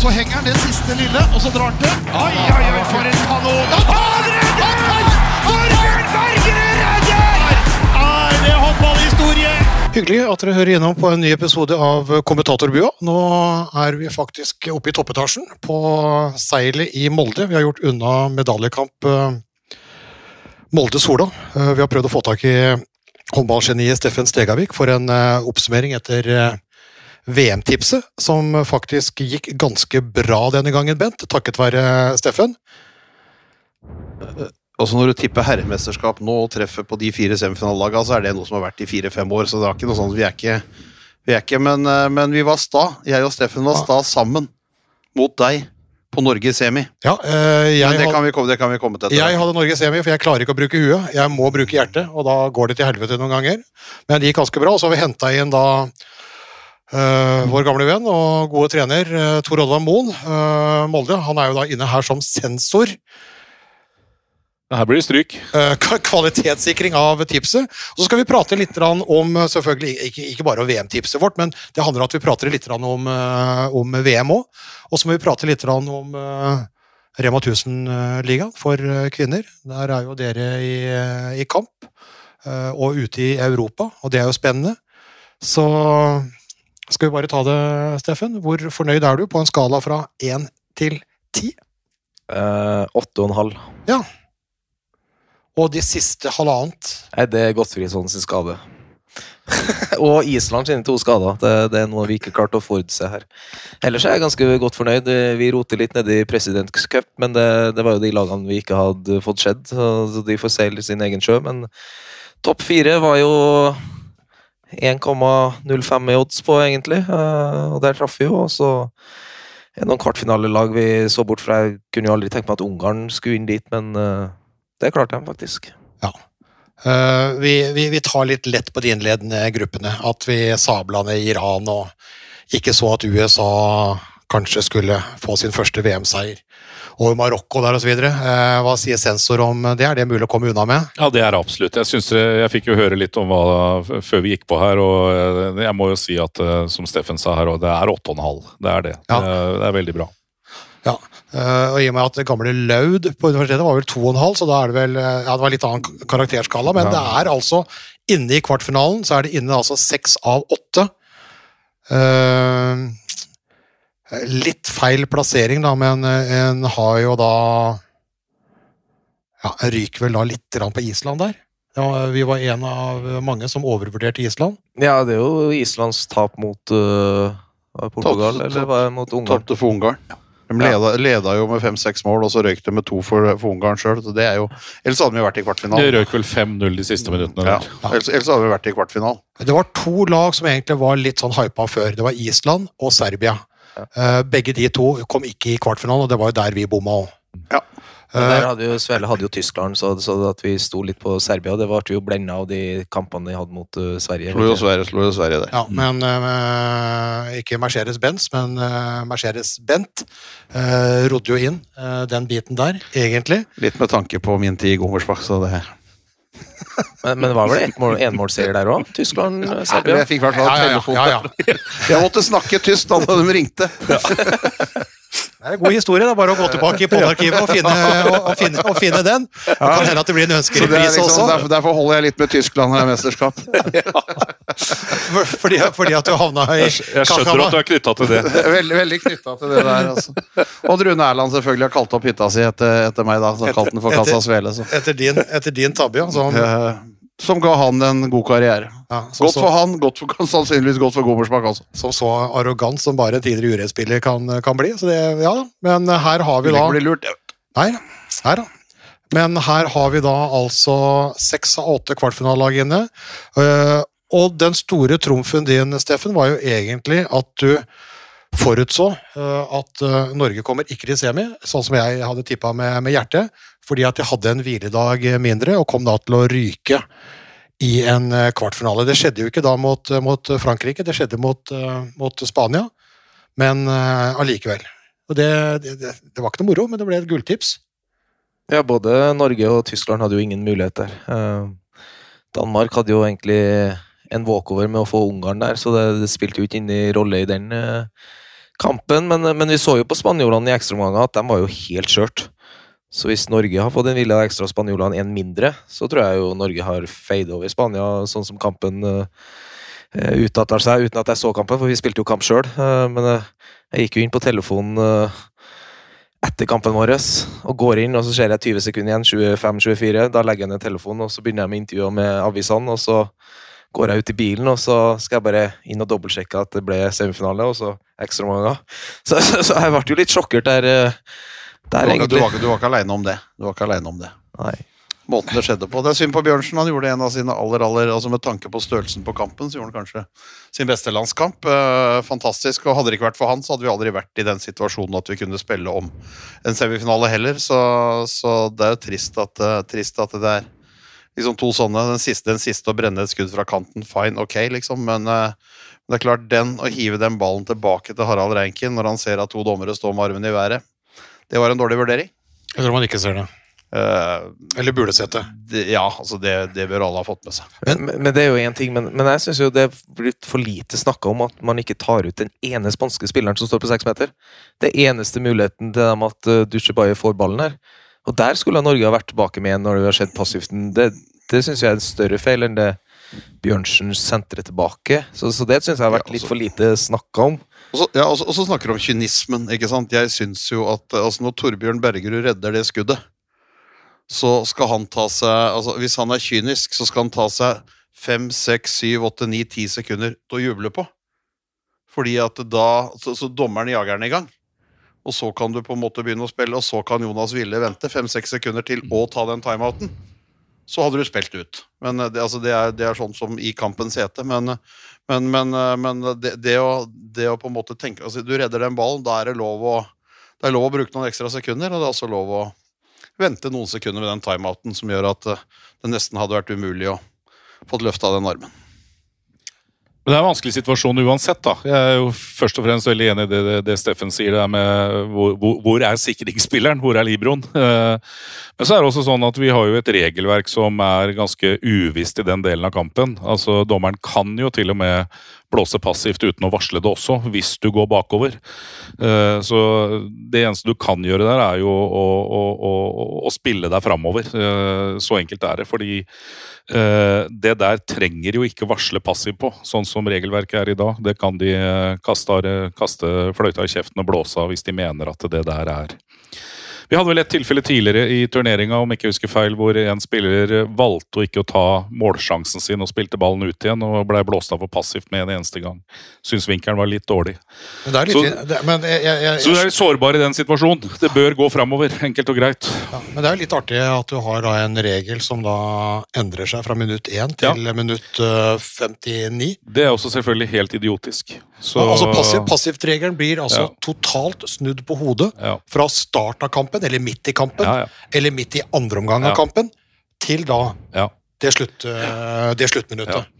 Så henger han det siste lille, og så drar han til. Oi, oi, oi, for en kanon! Han redder! Torbjørn Bergerud redder! Er det håndballhistorie? Hyggelig at dere hører gjennom på en ny episode av Kommentatorbua. Nå er vi faktisk oppe i toppetasjen på seilet i Molde. Vi har gjort unna medaljekamp eh, Molde-Sola. Eh, Vi har prøvd å få tak i håndballgeniet Steffen Stegavik for en eh, oppsummering etter VM-tipset, som faktisk gikk ganske bra denne gangen, Bent, takket være Steffen. Altså Når du tipper herremesterskap nå og treffer på de fire semifinalelagene, så er det noe som har vært i fire-fem år. Så det er ikke noe sånn vi er ikke, vi er ikke men, eh, men vi var sta. Jeg og Steffen var sta sammen mot deg på Norge semi. Ja, eh, jeg, Men det kan vi komme, det kan vi komme til. jeg hadde Norge semi, for jeg klarer ikke å bruke huet. Jeg må bruke hjertet, og da går det til helvete noen ganger. Men det gikk ganske bra, og så har vi henta inn da eh, vår gamle venn og gode trener uh, Tor Oddvar Moen, uh, Molde. Han er jo da inne her som sensor. Her blir det stryk. kvalitetssikring av tipset. Og så skal vi prate litt om selvfølgelig ikke, ikke bare om VM-tipset vårt, men det handler om at vi prater litt om, om VM òg. Og så må vi prate litt om Rema 1000-ligaen for kvinner. Der er jo dere i, i kamp, og ute i Europa, og det er jo spennende. Så skal vi bare ta det, Steffen. Hvor fornøyd er du på en skala fra én til ti? Eh, Åtte og en halv. Og de siste halvannet Nei, det er Godtfridsson sin skade. og Island sine to skader. Det, det er noe vi ikke klarte å forutse her. Ellers er jeg ganske godt fornøyd. Vi roter litt nede i Presidents Cup, men det, det var jo de lagene vi ikke hadde fått skjedd. så så de får seile sin egen sjø. Men topp fire var jo 1,05 i odds på, egentlig, eh, og der traff vi jo. Og så er noen kvartfinalelag vi så bort fra. Jeg kunne jo aldri tenkt meg at Ungarn skulle inn dit, men eh, det klarte de faktisk. Uh, vi, vi, vi tar litt lett på de innledende gruppene. At vi sabla ned Iran og ikke så at USA kanskje skulle få sin første VM-seier. Og Marokko der osv. Uh, hva sier sensor om det? Er det mulig å komme unna med? Ja, det er absolutt. Jeg, synes, det- jeg fikk jo høre litt om hva før vi gikk på her, og eh, jeg må jo si at eh, som Steffen sa her, det er 8,5. Det er det. Ja. Det, er, det er veldig bra. Ja. Og i og med at det gamle Laud på universitetet var vel 2,5, så da er det vel Ja, det var litt annen karakterskala, men Ja. det er altså Inne i kvartfinalen så er det inne altså seks av åtte. Uh, litt feil plassering, da, men uh, en har jo da Ja, en ryker vel da litt på Island der. Ja, vi var en av mange som overvurderte Island. Ja, det er jo Islands tap mot uh, Portugal, Tapt- eller var det mot Ungarn? Tapte for Ungarn. De leda, leda jo med fem-seks mål, og så røyk de med to for, for Ungarn sjøl. Ellers hadde vi vært i kvartfinalen. De røyk vel 5-0 de siste minuttene. Ja. Ellers, ellers hadde vi vært i kvartfinalen. Det var to lag som egentlig var litt sånn hypa før. Det var Island og Serbia. Eh, begge de to kom ikke i kvartfinalen, og det var jo der vi bomma òg. Ja. Der hadde jo, Svele hadde jo Tyskland, så, så at vi sto litt på Serbia. Det ble jo blenda av de kampene de hadde mot uh, Sverige. Slo jo Sverige, slo jo Sverige der. Ja, men uh, ikke Mercedes-Benz, men uh, Mercedes-Bent uh, rodde jo inn eh, den biten der, egentlig. Litt med tanke på min tid i Gommersbach, så det Men, men det var vel mål, enmålseier der òg? Tyskland, øh, Serbia? Jeg fikk i hvert fall Ja, ja, ja, telefon. ja, ja. Jeg måtte snakke tyst da de ringte. Det er en god historie. Det er bare å gå tilbake i poddarkivet og og, og, finne, og finne den. Det kan hende at det blir en ønskerepris er liksom, også. derfor, derfor holder jeg litt med Tyskland her det er mesterskap. Fordi, fordi at du havna i Jeg skjønner at du er knytta til det. Veldig, veldig knytta til det der. Altså. Og Rune Erland selvfølgelig har kalt opp hytta si etter, etter meg, da. Så kalt den for Kassa Svele. Så. Etter din, etter din tabbe, ja. Som, ga han en god karriere. ja, Godt så, for han, godt for, sannsynligvis godt for Gommersbach Altså. som så arrogant som bare en tidligere urespiller kan, kan bli. Så det, ja. Men her har vi Vil da lurt. Nei, her da. Men her har vi da altså seks av åtte kvartfinalelag inne. Eh, og den store trumfen din, Steffen, var jo egentlig at du forutså eh, at eh, Norge kommer ikke til semi, sånn som jeg hadde tippa med, med hjertet, fordi at de hadde en hviledag mindre og kom da til å ryke i en eh, kvartfinale. Det skjedde jo ikke da mot, mot Frankrike, det skjedde mot, eh, mot Spania, men eh, allikevel. Og det, det, det, var ikke noe moro, men det ble et gulltips. Ja, både Norge og Tyskland hadde jo ingen mulighet der. Eh, Danmark hadde jo egentlig en walkover med å få Ungarn der, så det, det spilte jo ikke inn i rolle i den eh, kampen, men, men vi så jo på spanjolene i ekstraomganger at de var jo helt skjørt. Så hvis Norge har fått en villa ekstra og spanjolene en mindre, så tror jeg jo Norge har fade over Spania, sånn som kampen uh, utarter seg, uten at jeg så kampen, for vi spilte jo kamp sjøl. Uh, men uh, jeg gikk jo inn på telefonen etter kampen vår og går inn, og så ser jeg 20 sekunder igjen, 25-24. Da legger jeg ned telefonen, og så begynner jeg med intervjuer med avisene, og så går jeg ut i bilen, og så skal jeg bare inn og dobbeltsjekke at det ble semifinale, og så ekstraomganger. Så, så, så jeg ble jo litt sjokkert der. Der, du, var, du, var, du var ikke aleine om det. Du var ikke alene om det. Nei. Måten det skjedde på. Det er synd på Bjørnsen. Han gjorde en av sine aller, aller altså Med tanke på størrelsen på kampen, så gjorde han kanskje sin beste landskamp. Eh, fantastisk. Og hadde det ikke vært for han, så hadde vi aldri vært i den situasjonen at vi kunne spille om en semifinale heller. Så, så det er jo trist at, uh, trist at det er liksom to sånne. Den siste, den siste å brenne et skudd fra kanten, fine, ok, liksom. Men uh, det er klart, den å hive den ballen tilbake til Harald Reinken når han ser at to dommere står med armen i været det var en dårlig vurdering. Jeg tror man ikke ser det. Uh, Eller burde sett det. det. Ja, altså det, det, bør alle ha fått med seg. Men, men det er jo én ting, men, men jeg syns det er blitt for lite snakka om at man ikke tar ut den ene spanske spilleren som står på seks meter. Det er eneste muligheten til dem at uh, Duchebaye får ballen her. Og der skulle Norge ha vært tilbake med når det har skjedd passivt. Det, det syns jeg er en større feil enn det Bjørnsen sentrer tilbake. Så, så det syns jeg har vært litt altså- for lite snakka om. Og så, ja, og, så, og så, snakker du om kynismen. ikke sant? Jeg syns jo at altså Når Torbjørn Bergerud redder det skuddet, så skal han ta seg altså Hvis han er kynisk, så skal han ta seg fem, seks, syv, åtte, ni, ti sekunder til å juble på. Fordi at da Så, så dommeren jager den i gang. Og så kan du på en måte begynne å spille, og så kan Jonas Ville vente fem-seks sekunder til og ta den timeouten så hadde du spilt ut. Men det, altså, det, er, det, er, sånn som i kampens hete. Men, men, men, men det, det, å, det, å, på en måte tenke altså, Du redder den ballen, da er det lov å det er lov å bruke noen ekstra sekunder, og det er også lov å vente noen sekunder med den timeouten som gjør at eh, det nesten hadde vært umulig å få løfta den armen. Men det er en vanskelig situasjon uansett. da. Jeg er jo først og fremst veldig enig i det, det, det Steffen sier. det med hvor, hvor, er sikringsspilleren? Hvor er Libroen? Eh, men så er det også sånn at vi har jo et regelverk som er ganske uvisst i den delen av kampen. Altså, Dommeren kan jo til og med blåse passivt uten å varsle det også, hvis du går bakover. Eh, så det eneste du kan gjøre der, er jo å, å, å, å spille deg framover. Eh, så enkelt er det. fordi Eh, det der trenger jo ikke varsle passiv på, sånn som regelverket er i dag. Det kan de kaste, kaste fløyta i kjeften og blåse av hvis de mener at det der er vi hadde vel et tilfelle tidligere i turneringa om ikke jeg husker feil, hvor en spiller valgte å ikke ta målsjansen sin og spilte ballen ut igjen og ble blåst av for passivt med en eneste gang. Syns vinkelen var litt dårlig. Men det er litt, så, det, men jeg, jeg, jeg, så du er sårbar i den situasjonen. Det bør gå framover, enkelt og greit. Ja, men det er litt artig at du har da en regel som da endrer seg fra minutt 1 til ja. minutt 59. Eh, det er også selvfølgelig helt idiotisk. Så, altså passiv, Passivt-regelen blir altså totalt snudd på hodet fra start av kampen, eller midt i kampen, ja, eller midt i andre omgang av kampen, til da det, slutt, eh, det sluttminuttet.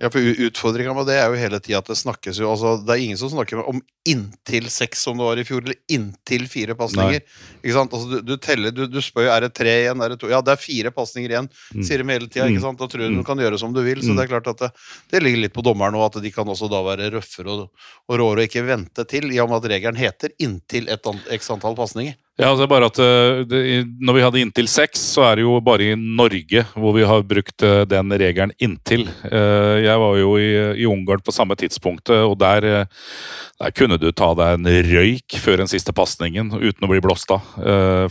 Ja, for Utfordringa med det er jo hele tida at det snakkes jo altså, Det er ingen som snakker om inntil seks, som det var i fjor, eller inntil fire pasninger. Altså, du, du, teller, du, du spør jo er det tre igjen, er det to Ja, det er fire pasninger igjen, mm. sier de hele tida. Mm. Da tror du mm. du kan gjøre som du vil. Så det er klart at det, det ligger litt på dommeren nå, at de kan også da være røffere og, og råere og ikke vente til, i og med at regelen heter inntil et x antall pasninger. Ja, det er bare at eh, det, Når vi hadde inntil seks, så er det jo bare i Norge hvor vi har brukt eh, den regelen inntil. Eh, jeg var jo i, i Ungarn på samme tidspunktet, og der, der, kunne du ta deg en røyk før den siste pasningen uten å bli blåst av.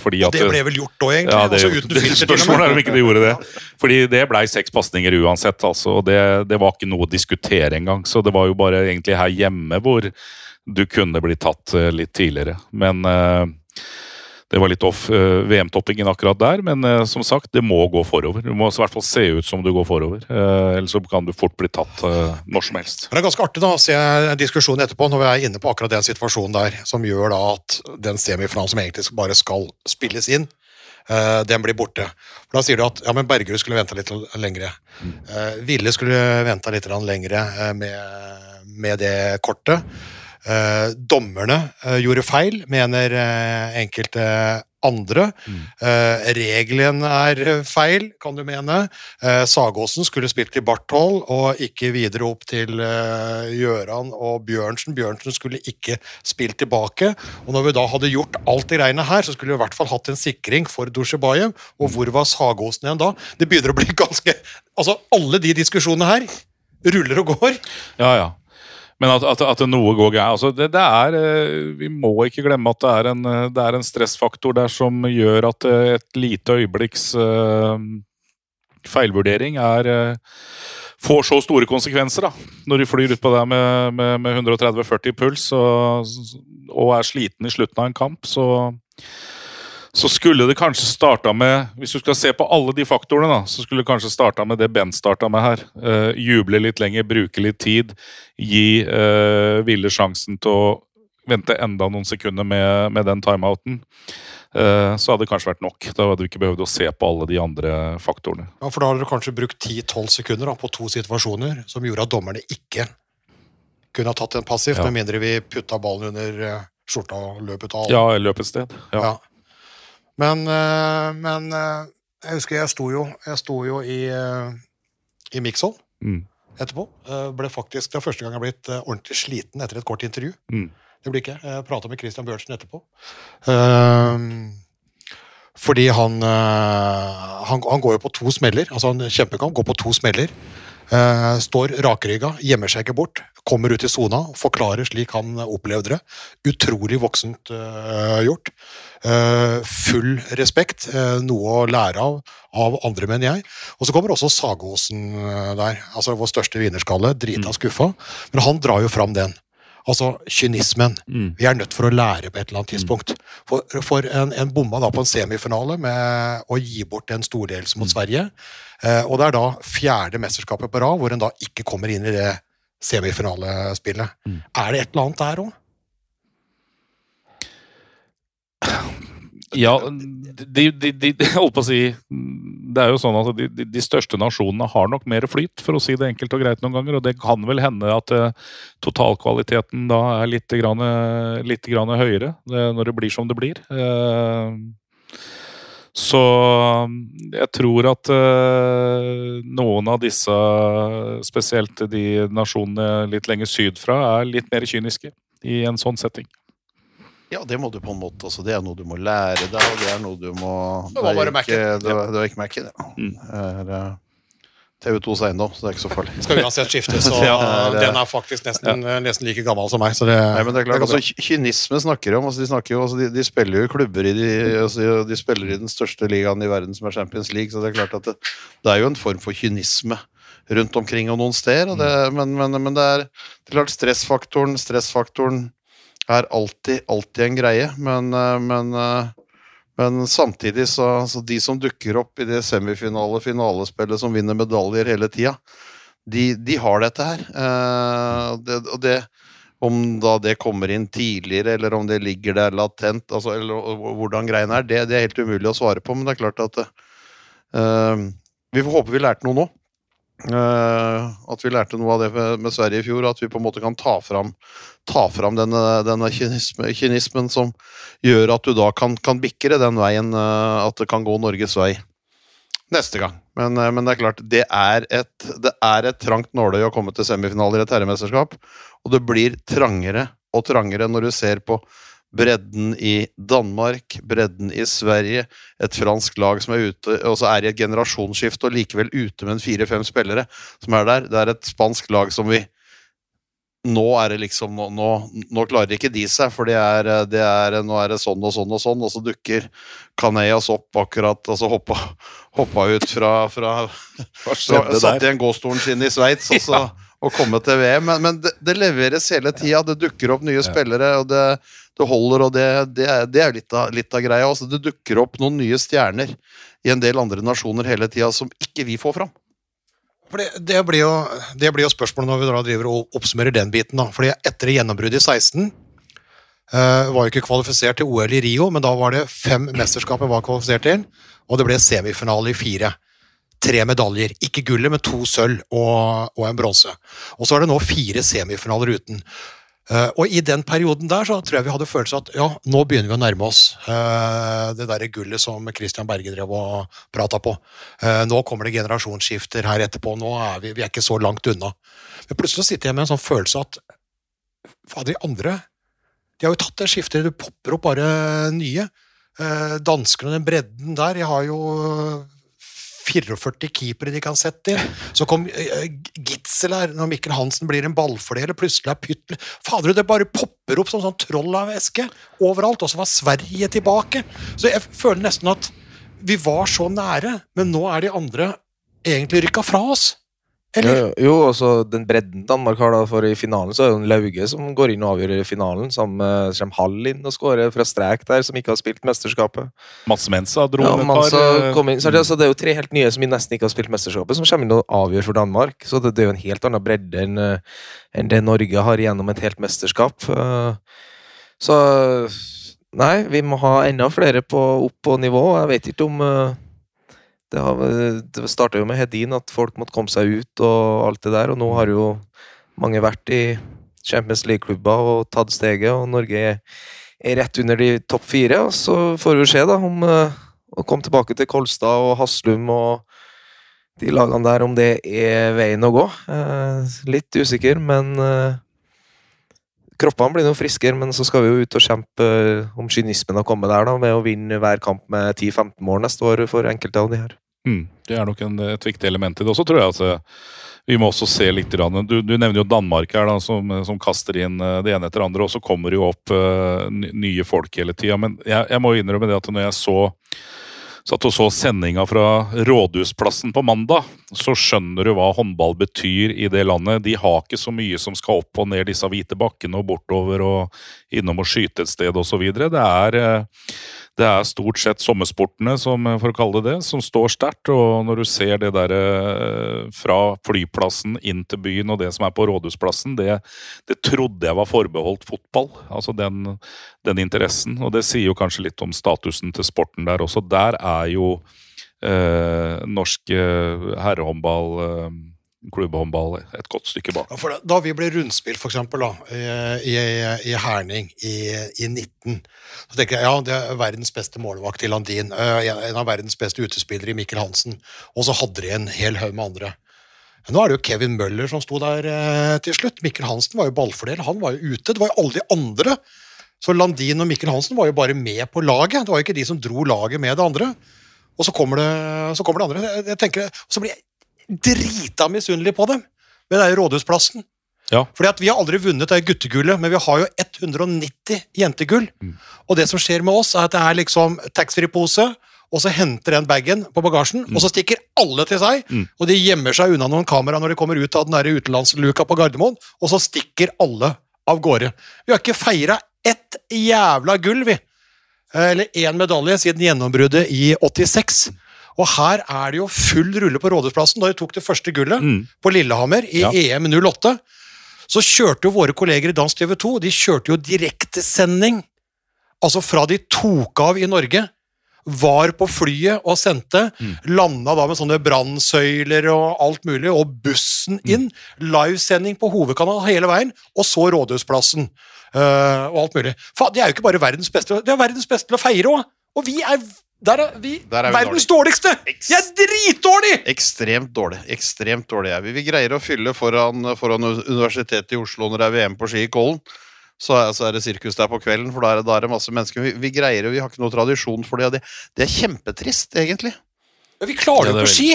Fordi at, det ble vel gjort òg, egentlig? Ja, det, altså, uten det, spørsmålet er om ikke det gjorde det. Fordi det blei seks pasninger uansett, altså. Og det, det var ikke noe å diskutere engang. Så det var jo bare egentlig her hjemme hvor du kunne bli tatt litt tidligere. Men det var litt off uh, VM-toppingen akkurat der, men uh, som sagt, det må gå forover. Du må i hvert fall se ut som du går forover. Uh, ellers så kan du fort bli tatt når som helst. Det er ganske artig da, å se diskusjonen etterpå, når vi er inne på akkurat den situasjonen der, som gjør da at den semifinalen som egentlig bare skal spilles inn, den blir borte. For Da sier du at ja, men Bergerud skulle venta litt lengre. Mm. Ville skulle venta litt lengre med, med det kortet. Eh, dommerne eh, gjorde feil, mener eh, enkelte andre. Eh, regelen er feil, kan du mene. Eh, Sagåsen skulle spilt til Barthold og ikke videre opp til Gjøran og Bjørnsen. Bjørnsen skulle ikke spilt tilbake. Og når vi da hadde gjort alt det greiene her, så skulle vi i hvert fall hatt en sikring for Dusjebajev. Og hvor var Sagåsen igjen da? Det begynner å bli ganske Altså, alle de diskusjonene her ruller og går. Ja, ja. Men at, at, at noe går gærent altså det, det er, eh, Vi må ikke glemme at det er, en, eh, det er en stressfaktor der som gjør at eh, et lite øyeblikks feilvurdering er får så store konsekvenser. da. Når du flyr utpå der med, med, med 130-40 puls og, og er sliten i slutten av en kamp, så så skulle det kanskje starta med Hvis du skal se på alle de faktorene, da, så skulle det kanskje starta med det Ben starta med her. Uh, juble litt lenger, bruke litt tid. Gi uh, Ville sjansen til å vente enda noen sekunder med, med den timeouten. Uh, så hadde det kanskje vært nok. Da hadde du ikke behøvd å se på alle de andre faktorene. Ja, For da hadde du kanskje brukt 10-12 sekunder da, på to situasjoner som gjorde at dommerne ikke kunne ha tatt en passivt, Ja. med mindre vi putta ballen under eh, skjorta og løp ut av. Ja, løp et sted. Ja. Ja. Men, eh, men eh, jeg husker jeg sto jo, jeg sto jo i, eh, i Mixhold Mm. etterpå. Ble faktisk, Det er første gang jeg har blitt ordentlig sliten etter et kort intervju. Mm. Det blir ikke. Jeg prata med Christian Bjørnsen etterpå. Fordi han, han Han går jo på to smeller. altså En kjempekamp går på to smeller. Eh, står rakrygga, gjemmer seg ikke bort, kommer ut i sona, forklarer slik han opplevde det. Utrolig voksent eh, gjort. Eh, full respekt, noe å lære av av andre, mener jeg. Og så kommer også Sagåsen der, altså vår største vinnerskalle, drita skuffa. Men han drar jo fram den. Altså kynismen. Mm. Vi er nødt for å lære på et eller annet tidspunkt. For, for en, en bomma da på en semifinale med å gi bort en stordelelse mot Sverige, eh, og det er da fjerde mesterskapet på rad hvor en da ikke kommer inn i det semifinalespillet. Er det et eller annet der òg? Ja, de, de, de, holdt på å si Det er jo sånn at de, de, største nasjonene har nok mer flyt, for å si det enkelt og greit noen ganger. Og det kan vel hende at eh, totalkvaliteten da er litt, grann, litt grann høyere det, når det blir som det blir. Eh, så jeg tror at eh, noen av disse, spesielt de nasjonene litt lenger sydfra, er litt mer kyniske i en sånn setting. Ja, det må du på en måte Altså, Det er noe du må lære deg, og det er noe du må Det var bare Mac-en. Det var, det var ikke Mac-en, ja. Mm. Det er eh, TV2s eiendom, så det er ikke så farlig. Skal uansett skifte, så Ja, det er- den er faktisk nesten, nesten like gammel som meg. Så det, Nei, men det er klart, altså, ky- Kynisme snakker de om. Altså, de, snakker jo, altså, de, de spiller jo i klubber i de, altså, de spiller i den største ligaen i verden, som er Champions League. Så det er klart at det, det er jo en form for kynisme rundt omkring og noen steder. Og det, men, men, men det er det er klart stressfaktoren Stressfaktoren er alltid, alltid en greie. Men, eh, men, eh, men samtidig så, så de som dukker opp i det semifinale finalespillet som vinner medaljer hele tida, de, de har dette her. Eh, det, og det om da det kommer inn tidligere, eller om det ligger der latent, altså, eller hvordan greiene er, det, det er helt umulig å svare på. Men det er klart at uh, Vi får håpe vi lærte noe nå. Eh, at vi lærte noe av det med, Sverige i fjor, at vi på en måte kan ta fram, ta fram denne, denne kynisme, kynismen som gjør at du da kan, kan bikke den veien eh, at det kan gå Norges vei neste gang. Men, eh, men det er klart, det er et, det er et trangt nåløye å komme til semifinaler i et herremesterskap. Og det blir trangere og trangere når du ser på bredden i Danmark, bredden i Sverige, et fransk lag som er ute, og så er i et generasjonsskifte og likevel ute med en fire-fem spillere som er der. Det er et spansk lag som vi nå er det liksom Nå, nå, nå klarer ikke de seg, for det er, det er, nå er det sånn og sånn og sånn, og så dukker Canellas opp akkurat, altså hoppa, hoppa ut fra, fra skjedde satt i igjen gåstolen sin i Sveits og, så- og komme til VM. Men, men det, det leveres hele tida. Det dukker opp nye spillere, og det, det holder. Og det, det, er, det er litt av, litt av greia. Altså, det dukker opp noen nye stjerner i en del andre nasjoner hele tida som ikke vi får fram. For det, det, blir jo, det blir jo spørsmålet når vi da driver og oppsummerer den biten. da. Fordi etter gjennombruddet i 16 uh, var jo ikke kvalifisert til OL i Rio, men da var det fem mesterskap jeg var kvalifisert til, og det ble semifinale i fire. Tre medaljer. Ikke gullet, men to sølv og, og en bronse. Og så er det nå fire semifinaler uten. Uh, og i den perioden der så tror jeg vi hadde følelsen at ja, nå begynner vi å nærme oss uh, det derre gullet som Christian Berge drev og prata på. Uh, nå kommer det generasjonsskifter her etterpå, nå er vi, vi er ikke så langt unna. Men plutselig sitter jeg med en sånn følelse at fader, de andre de har jo tatt det skiftet, det popper opp bare nye. Danskene, den bredden der Jeg har jo 44 keepere de kan sette inn. Så kom uh, Gitzel her, når Mikkel Hansen blir en ballfordeler. Plutselig er Pyttel Fader, det bare popper opp som sånn troll av væske overalt. Og så var Sverige tilbake. Så jeg føler nesten at vi var så nære, men nå er de andre egentlig rykka fra oss. Eller? Jo, jo, også den bredden Danmark har, da, for i finalen så er det en Lauge som går inn og avgjør i finalen. Sammen med kommer Hall inn og skårer fra strek der, som ikke har spilt mesterskapet. Mats Mensa dro Ja, et par eh, kom inn, så det, altså, det er jo tre helt nye som nesten ikke har spilt mesterskapet, som kommer inn og avgjør for Danmark. Så det, det er jo en helt annen bredde enn eh, enn det Norge har gjennom et helt mesterskap. Eh, Så nei, vi må ha enda flere på, opp på nivå. Jeg vet ikke om eh, Det, har, det starta jo med Hedin, at folk måtte komme seg ut og alt det der, og nå har jo mange vært i Champions League-klubber og tatt steget, og Norge er, er rett under de topp fire. Og så får vi se da om eh, å komme tilbake til Kolstad og Haslum og de lagene der, om det er veien å gå. Eh, litt usikker, men eh, kroppene blir noe friskere. Men så skal vi jo ut og kjempe eh, om kynismen har kommet der, da, med å vinne hver kamp med 10-15 mål neste år for enkelte av de her. Mm, det er nok en, et viktig element i det. Og så tror jeg eh, vi må også se litt du, du nevner jo Danmark her, da, som, som kaster inn eh, det ene etter det andre. Og så kommer det jo opp uh, nye folk hele tida. Men jeg, jeg må innrømme det at når jeg så satt og så sendinga fra Rådhusplassen på mandag, så skjønner du hva håndball betyr i det landet. De har ikke så mye som skal opp og ned disse hvite bakkene og bortover og innom og skyte et sted osv. Det, er, eh, det er stort sett sommersportene, som, eh, for å kalle det det, som står sterkt. Og når du ser det der eh, fra flyplassen inn til byen og det som er på Rådhusplassen, det, det trodde jeg var forbeholdt fotball. Altså den, den interessen. Og det sier jo kanskje litt om statusen til sporten der også. Der er jo eh, norsk eh, herrehåndball, eh, klubbehåndball, et godt stykke bak. Ja, da, da vi ble rundspill, for da, i, i, Herning i, i 19, så tenker jeg ja, det er verdens beste målvakt i Landin. En av verdens beste utespillere i Mikkel Hansen. Og så hadde de en hel haug med andre. Nå er det jo Kevin Møller som sto der eh, til slutt. Mikkel Hansen var jo ballfordel, han var jo ute. Det var jo alle de andre. Så Landin og Mikkel Hansen var jo bare med på laget. Det var jo ikke de som dro laget med det andre. Og så kommer det, så kommer det andre. Jeg, jeg tenker, så blir jeg drita misunnelig på dem ved den Rådhusplassen. Ja. Fordi at Vi har aldri vunnet det guttegullet, men vi har jo 190 jentegull. Og det som skjer med oss, er at det er liksom taxfree-pose, og så henter den bagen på bagasjen, og så stikker alle til seg. Mm. Og de gjemmer seg unna noen kamera når de kommer ut av den der utenlandsluka på Gardermoen, og så stikker alle av gårde. Vi har ikke feira ett jævla gull, vi. Eh, Eller én medalje siden gjennombruddet i 86. Og her er det jo full rulle på Rådhusplassen da de tok det første gullet Mm. på Lillehammer i Ja. EM 08. Så kjørte jo våre kolleger i Dansk TV 2 de kjørte jo direktesending. Altså fra de tok av i Norge, var på flyet og sendte, landa da med sånne brannsøyler og alt mulig, og bussen inn. Livesending på hovedkanalen hele veien, og så Rådhusplassen. Uh, og alt mulig. Faen, de er jo ikke bare verdens beste, de er verdens beste til å feire òg! Og vi er, der er vi Der er vi verdens dårligste! Vi er dritdårlig! Ekstremt dårlig. Ekstremt dårlig er vi. Vi greier å fylle foran, foran Universitetet i Oslo når det er VM på ski i Kollen. Så er, så er det sirkus der på kvelden, for da er det, da er det masse mennesker. Vi, vi greier det, vi har ikke noe tradisjon for det. og Det, det er kjempetrist, egentlig. Ja, vi klarer jo ja, på ski!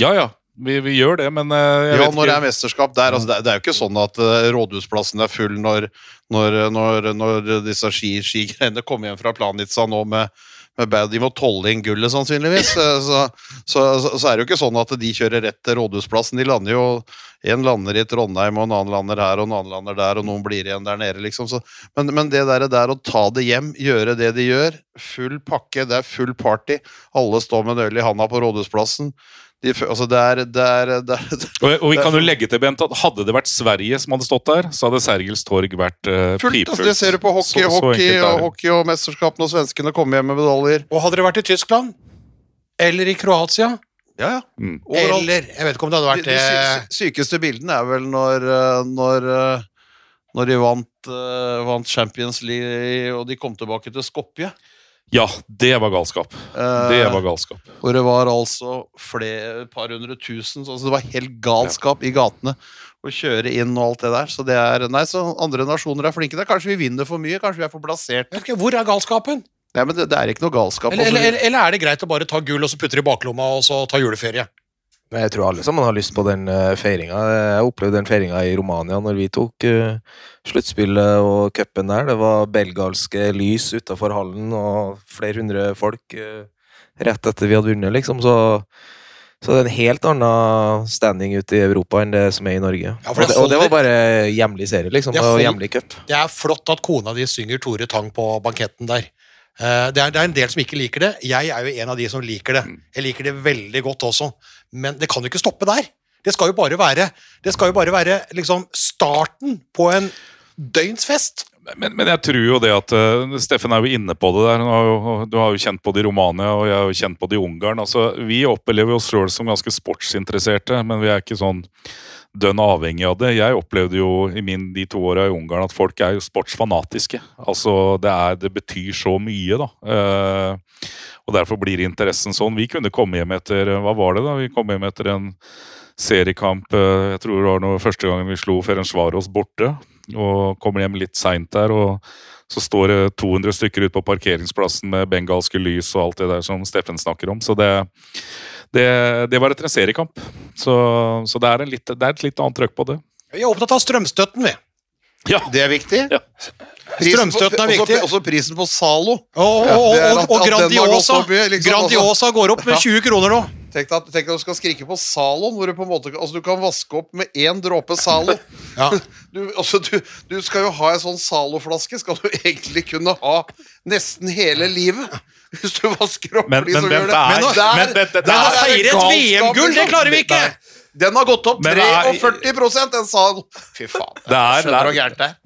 Ja ja, vi, vi gjør det, men eh, jeg Ja, vet når det er mesterskap der. Altså, det, er- det er jo ikke sånn at uh, Rådhusplassen er full når, når, når, når disse ski, skigreiene kommer hjem fra Planica nå med, med. De må tolle inn gullet, sannsynligvis. Så, så, så, så er det jo ikke sånn at de kjører rett til Rådhusplassen. De lander jo En lander i Trondheim, og en annen lander her, og en annen lander der, og noen blir igjen der nede, liksom. Men, men det der, der å ta det hjem, gjøre det de gjør, full pakke, det er full party. Alle står med en øl i handa på Rådhusplassen. De, altså, det er, det er, det er Og, og vi kan jo legge til, Bent, at hadde det vært Sverige som hadde stått der, så hadde Sergels torg vært uh, Fullt, pipfullt. altså, det ser du på hockey, Så- så hockey, er og, hockey og mesterskap når svenskene kommer hjem med medaljer. Og hadde det vært i Tyskland, eller i Kroatia, Ja, ja. Mm. Eller Jeg vet ikke om det hadde vært vært de de det sykeste bildene er vel når, eh, når, eh, Når de vant, eh, vant Champions League og de kom tilbake til Skopje. Ja, det var galskap. Eh, Det var galskap. Hvor det var altså flere, et par hundre tusen. Så altså det var helt galskap i gatene å kjøre inn og alt det der. Så det er Nei, så andre nasjoner er flinke der. Kanskje vi vinner for mye? Kanskje vi er for plassert? Okay, Hvor er galskapen? Nei, men det, det er ikke noe galskap. Eller, altså. eller, eller er det greit å bare ta gull og så putte det i baklomma og så ta juleferie? Men Jeg tror alle sammen har lyst på den uh, feiringa. Jeg opplevde den feiringa i Romania når vi tok uh, sluttspillet og cupen der. Det var belgalske lys utafor hallen og flere hundre folk uh, rett etter vi hadde vunnet, liksom. Så, så det er en helt annen standing ute i Europa enn det som er i Norge. Ja, for og, det og det var bare hjemlig serie, liksom. Det Og hjemlig cup. Det er flott at kona di synger Tore Tang på banketten der. Eh, Det er, det er en del som ikke liker det. Jeg er jo en av de som liker det. Jeg liker det veldig godt også. Men det kan jo ikke stoppe der. Det skal jo bare være, jo bare være liksom starten på en døgnsfest. Men, men jeg tror jo det at uh, Steffen er jo inne på det der. Har jo, du har jo kjent på det i Romania, og jeg har jo kjent på det i Ungarn. Altså, vi opplever oss sjøl som ganske sportsinteresserte, men vi er ikke sånn dønn avhengig av det. Jeg opplevde jo i min, de to åra i Ungarn at folk er jo sportsfanatiske. Altså, det, er, det betyr så mye, da. Eh, og derfor blir interessen sånn. Vi kunne komme hjem etter Hva var det, da? Vi kom hjem etter en seriekamp eh, Jeg tror det var noe, første gangen vi slo Ferencvaros borte. Og kommer hjem litt seint der, og så står det 200 stykker ute på parkeringsplassen med bengalske lys og alt det der som Steffen snakker om. Så det, det, det var etter en seriekamp. Så, så det, er litt, det er et litt annet trøkk på det. Vi er opptatt av strømstøtten, vi. Det er viktig. Ja. Strømstøtten er viktig. Også prisen på Zalo. Og, og, Ja, og, og, Grandiosa liksom, Grandiosa går opp med 20 kroner nå. Tenk deg, at- tenk deg at du skal skrike på Zaloen, hvor du på en måte Altså, du kan vaske opp med én dråpe Zalo. Ja. Du, altså, du, du skal jo ha en sånn Zalo-flaske, skal du egentlig kunne ha nesten hele livet. Hvis du vasker opp Men- de som gjør det Men, men- men, men men, det- men, Men å det feire et galskap, VM-gull, det klarer vi ikke! Den har gått opp Men det 43 den Zalo. Fy faen. Det er- Skjønner du hvor gærent det er? Men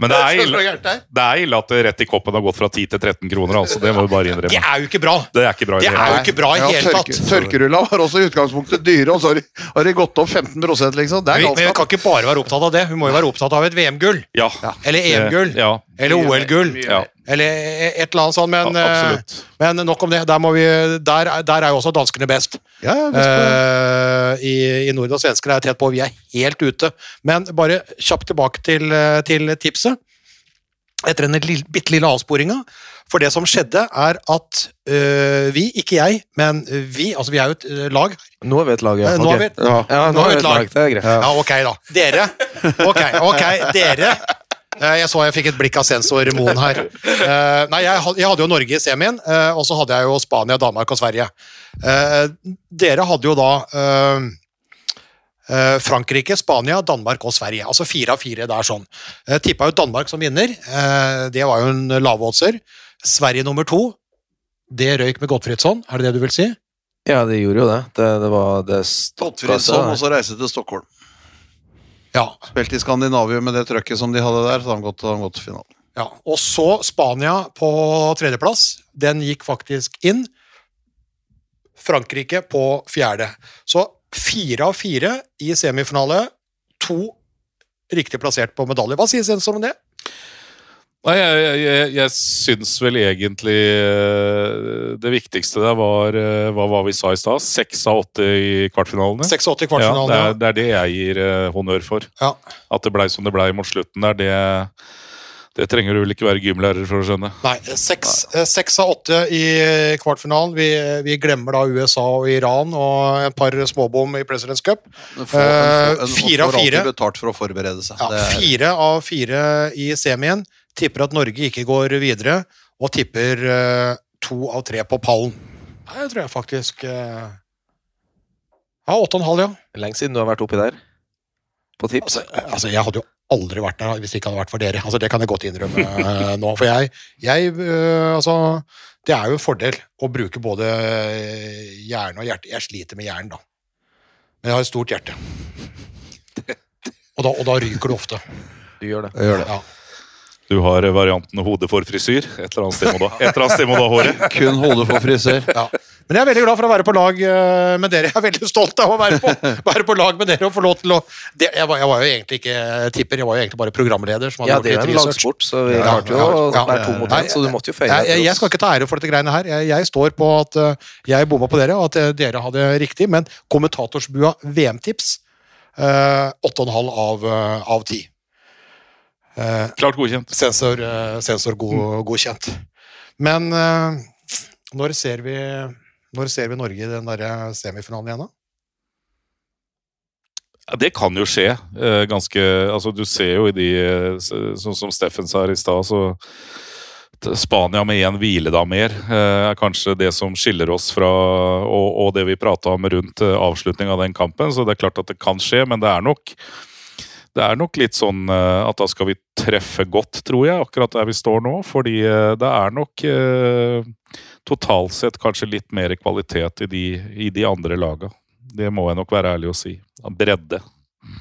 det er Skjønner du ille. hvor gærent det er? Det er ille at rett i koppen har gått fra 10 til 13 kroner. altså. Det må vi bare Det innrømme. er jo ikke bra. Det er ikke bra. i Det det hele er tatt. ikke bra i Ja, hele tørke, tatt. Tørkerulla var også i utgangspunktet dyre, og så har de, gått opp 15 liksom. Det er Vi, men vi kan ikke bare være opptatt av det. Hun må jo være opptatt av et VM-gull. Ja. Eller EM-gull. Ja. Eller OL-gull. Ja. Eller et eller annet sånt. Men, Ja, eh, men nok om det. Der, må vi, der, er- der er jo også danskene best. Ja, ja. Eh, i, I Norden og svensker er tett på. Vi er helt ute. Men bare kjapt tilbake til, eh, til tipset. Etter den bitte lille avsporinga. For det som skjedde, er at eh, vi, ikke jeg, men vi, altså vi er jo et lag. Nå er vi et lag, ja. Nå er vi ja. Ja, nå nå er vi et lag. Det er greit. Ja, ok, da. Dere. Ok, ok, dere. Eh, Jeg så jeg fikk et blikk av sensor Moen her. Eh, Nei, jeg hadde jo Norge i semien, eh, og så hadde jeg jo Spania, Danmark og Sverige. Eh, Dere hadde jo da eh, eh, Frankrike, Spania, Danmark og Sverige. Altså fire av fire der sånn. Jeg tippa jo Danmark som vinner. Eh, Det var jo en lavoddser. Sverige nummer to. Det røyk med Gottfriedsson, er det det du vil si? Ja, det gjorde jo det. Det, det var det Gottfriedsson og så reise til Stockholm. Ja. Spilte i Skandinavia med det trøkket som de hadde der, så har han gått, han gått til finalen. Ja, og så Spania på tredjeplass. Den gikk faktisk inn. Frankrike på fjerde. Så fire av fire i semifinale. To riktig plassert på medalje. Hva sier sensor om det? Nei, jeg, jeg, jeg, jeg syns vel egentlig eh, det viktigste der var eh, Hva var vi sa i stad? Seks av åtte i kvartfinalene? 86 i Ja, det, kvartfinalen. er, det er det jeg gir eh, honnør for. Ja. At det blei som det blei mot slutten der, det, det trenger du vel ikke være gymlærer for å skjønne. Nei, seks, seks av åtte i kvartfinalen. Vi, vi glemmer da USA og Iran og et par småbom i Presidents Cup. Fire av fire. betalt for å forberede seg. Ja, fire av fire i semien. Tipper at Norge ikke går videre, og tipper eh, to av tre på pallen. Nei, Det tror jeg faktisk eh, Ja, åtte og en halv, ja. Lenge siden du har vært oppi der. På tips. Altså, altså, jeg hadde jo aldri vært der hvis det ikke hadde vært for dere. Altså, det kan jeg godt innrømme eh, nå. For jeg, jeg eh, Altså, det er jo en fordel å bruke både eh, hjerne og hjerte. Jeg sliter med hjernen, da. Men jeg har et stort hjerte. Og da, og da ryker det ofte. Du gjør det. gjør det. Ja. Du har varianten hode for frisyr. Et eller annet sted må du, ha- håret. Kun hodet for frisør. Ja. Men jeg er veldig glad for å være på lag eh, med dere. Jeg er veldig stolt av å være på, være på lag med dere og få lov til å det, jeg, var, jeg var jo egentlig ikke tipper, jeg var jo egentlig bare programleder. som hadde Ja, gjort er litt en research. lagsport, så vi Ja, klarte jo ja, ja. to mot én, så du måtte jo feire Jeg, jeg, jeg skal ikke ta ære for dette greiene her. Jeg, jeg står på at eh, jeg bomma på dere, og at eh, dere hadde riktig. Men kommentatorsbua VM-tips eh, 8,5 av, av 10. Eh, Klart godkjent. sensor, eh, sensor god, godkjent. Men eh, når ser vi når ser vi Norge i den der semifinalen igjen, da? Det kan jo skje. eh, ganske, altså Du ser jo i de Sånn som Steffen sa her i stad, så Spania med én hviledag mer eh, er kanskje det som skiller oss fra og, og det vi prata om rundt avslutning av den kampen. Så det er klart at det kan skje, men det er nok det er nok litt sånn eh, at da skal vi treffe godt, tror jeg, akkurat der vi står nå. Fordi eh, det er nok eh, totalt sett kanskje litt mer kvalitet i de, i de andre laga. Det må jeg nok være ærlig å si. Bredde.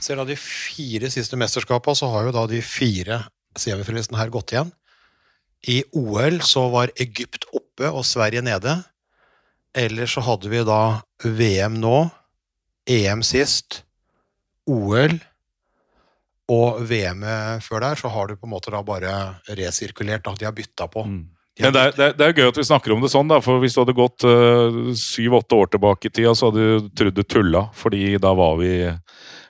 Ser av de fire siste mesterskapene, så har jo da de fire semifinalistene her gått igjen. I OL så var Egypt oppe og Sverige nede. Ellers så hadde vi da VM nå, EM sist, OL og VM-et før der, så har du på en måte da bare resirkulert. da, De har bytta på. Mm. De har Men det er, det, er, det er gøy at vi snakker om det sånn, da, for hvis du hadde gått syv-åtte år tilbake i tida, så hadde du trodd du tulla, fordi da var vi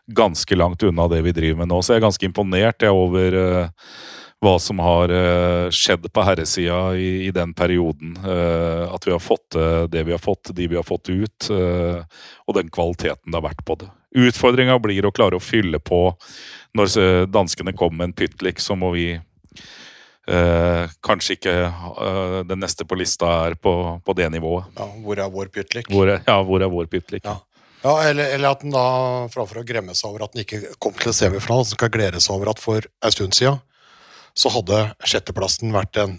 ganske langt unna det vi driver med nå. Så jeg er ganske imponert jeg, over uh, hva som har uh, skjedd på herresida i, i den perioden. Uh, at vi har fått til det vi har fått, de vi har fått ut, eh, og den kvaliteten det har vært på det. Utfordringa blir å klare å fylle på når danskene kommer med en pyttlik, så må vi Eh, kanskje ikke eh, den neste på lista er på, på det nivået. Ja, hvor er vår pytlik? Hvor er, ja, hvor er vår pyttlik? Ja. Ja, eller, eller at den da, framfor å gremme seg over at den ikke kom til semifinalen, så skal glede seg over at for en stund siden så hadde sjetteplassen vært en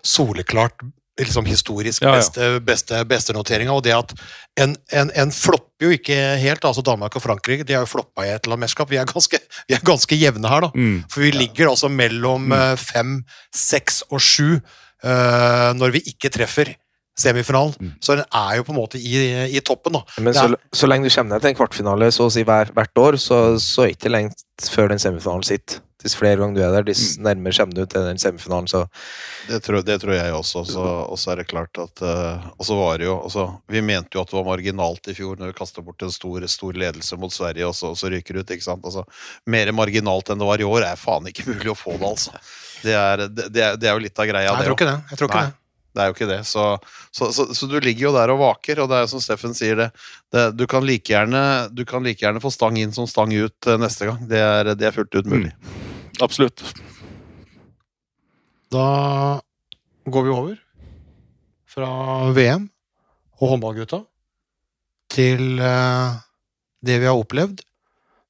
soleklart liksom historisk Ja, ja. beste, beste, beste noteringa. Og det at en, en, en flopper jo ikke helt, altså Danmark og Frankrike, de har jo floppa i et eller annet mesterskap. Vi er ganske, vi er ganske jevne her, da. Mm. For vi ligger altså mellom mm. fem, seks og sju uh, når vi ikke treffer semifinalen. Mm. Så den er jo på en måte i, i toppen, da. Men så, så lenge du kommer ned til en kvartfinale så å si hver, hvert år, så, så er det ikke lenge før den semifinalen sitter. Dess flere ganger du er der, dess nærmere kommer du til den semifinalen. Så Det tror, det tror jeg også. Og så er det klart at eh, Og så var det jo også, Vi mente jo at det var marginalt i fjor når vi kasta bort en stor, stor ledelse mot Sverige, og så, og så ryker det ut. ikke sant? Altså, Mer marginalt enn det var i år er faen ikke mulig å få det, altså. Det er, det, det er, jo litt av greia, Nei, jeg det tror ikke det. Jeg tror ikke Nei. det. Det er jo ikke det. Så, så, så, så du ligger jo der og vaker, og det er jo som Steffen sier det, det du, kan like gjerne, du kan like gjerne få stang inn som stang ut eh, neste gang. Det er, det er fullt ut mulig. Absolutt. Da går vi over fra VM og håndballgutta til eh, det vi har opplevd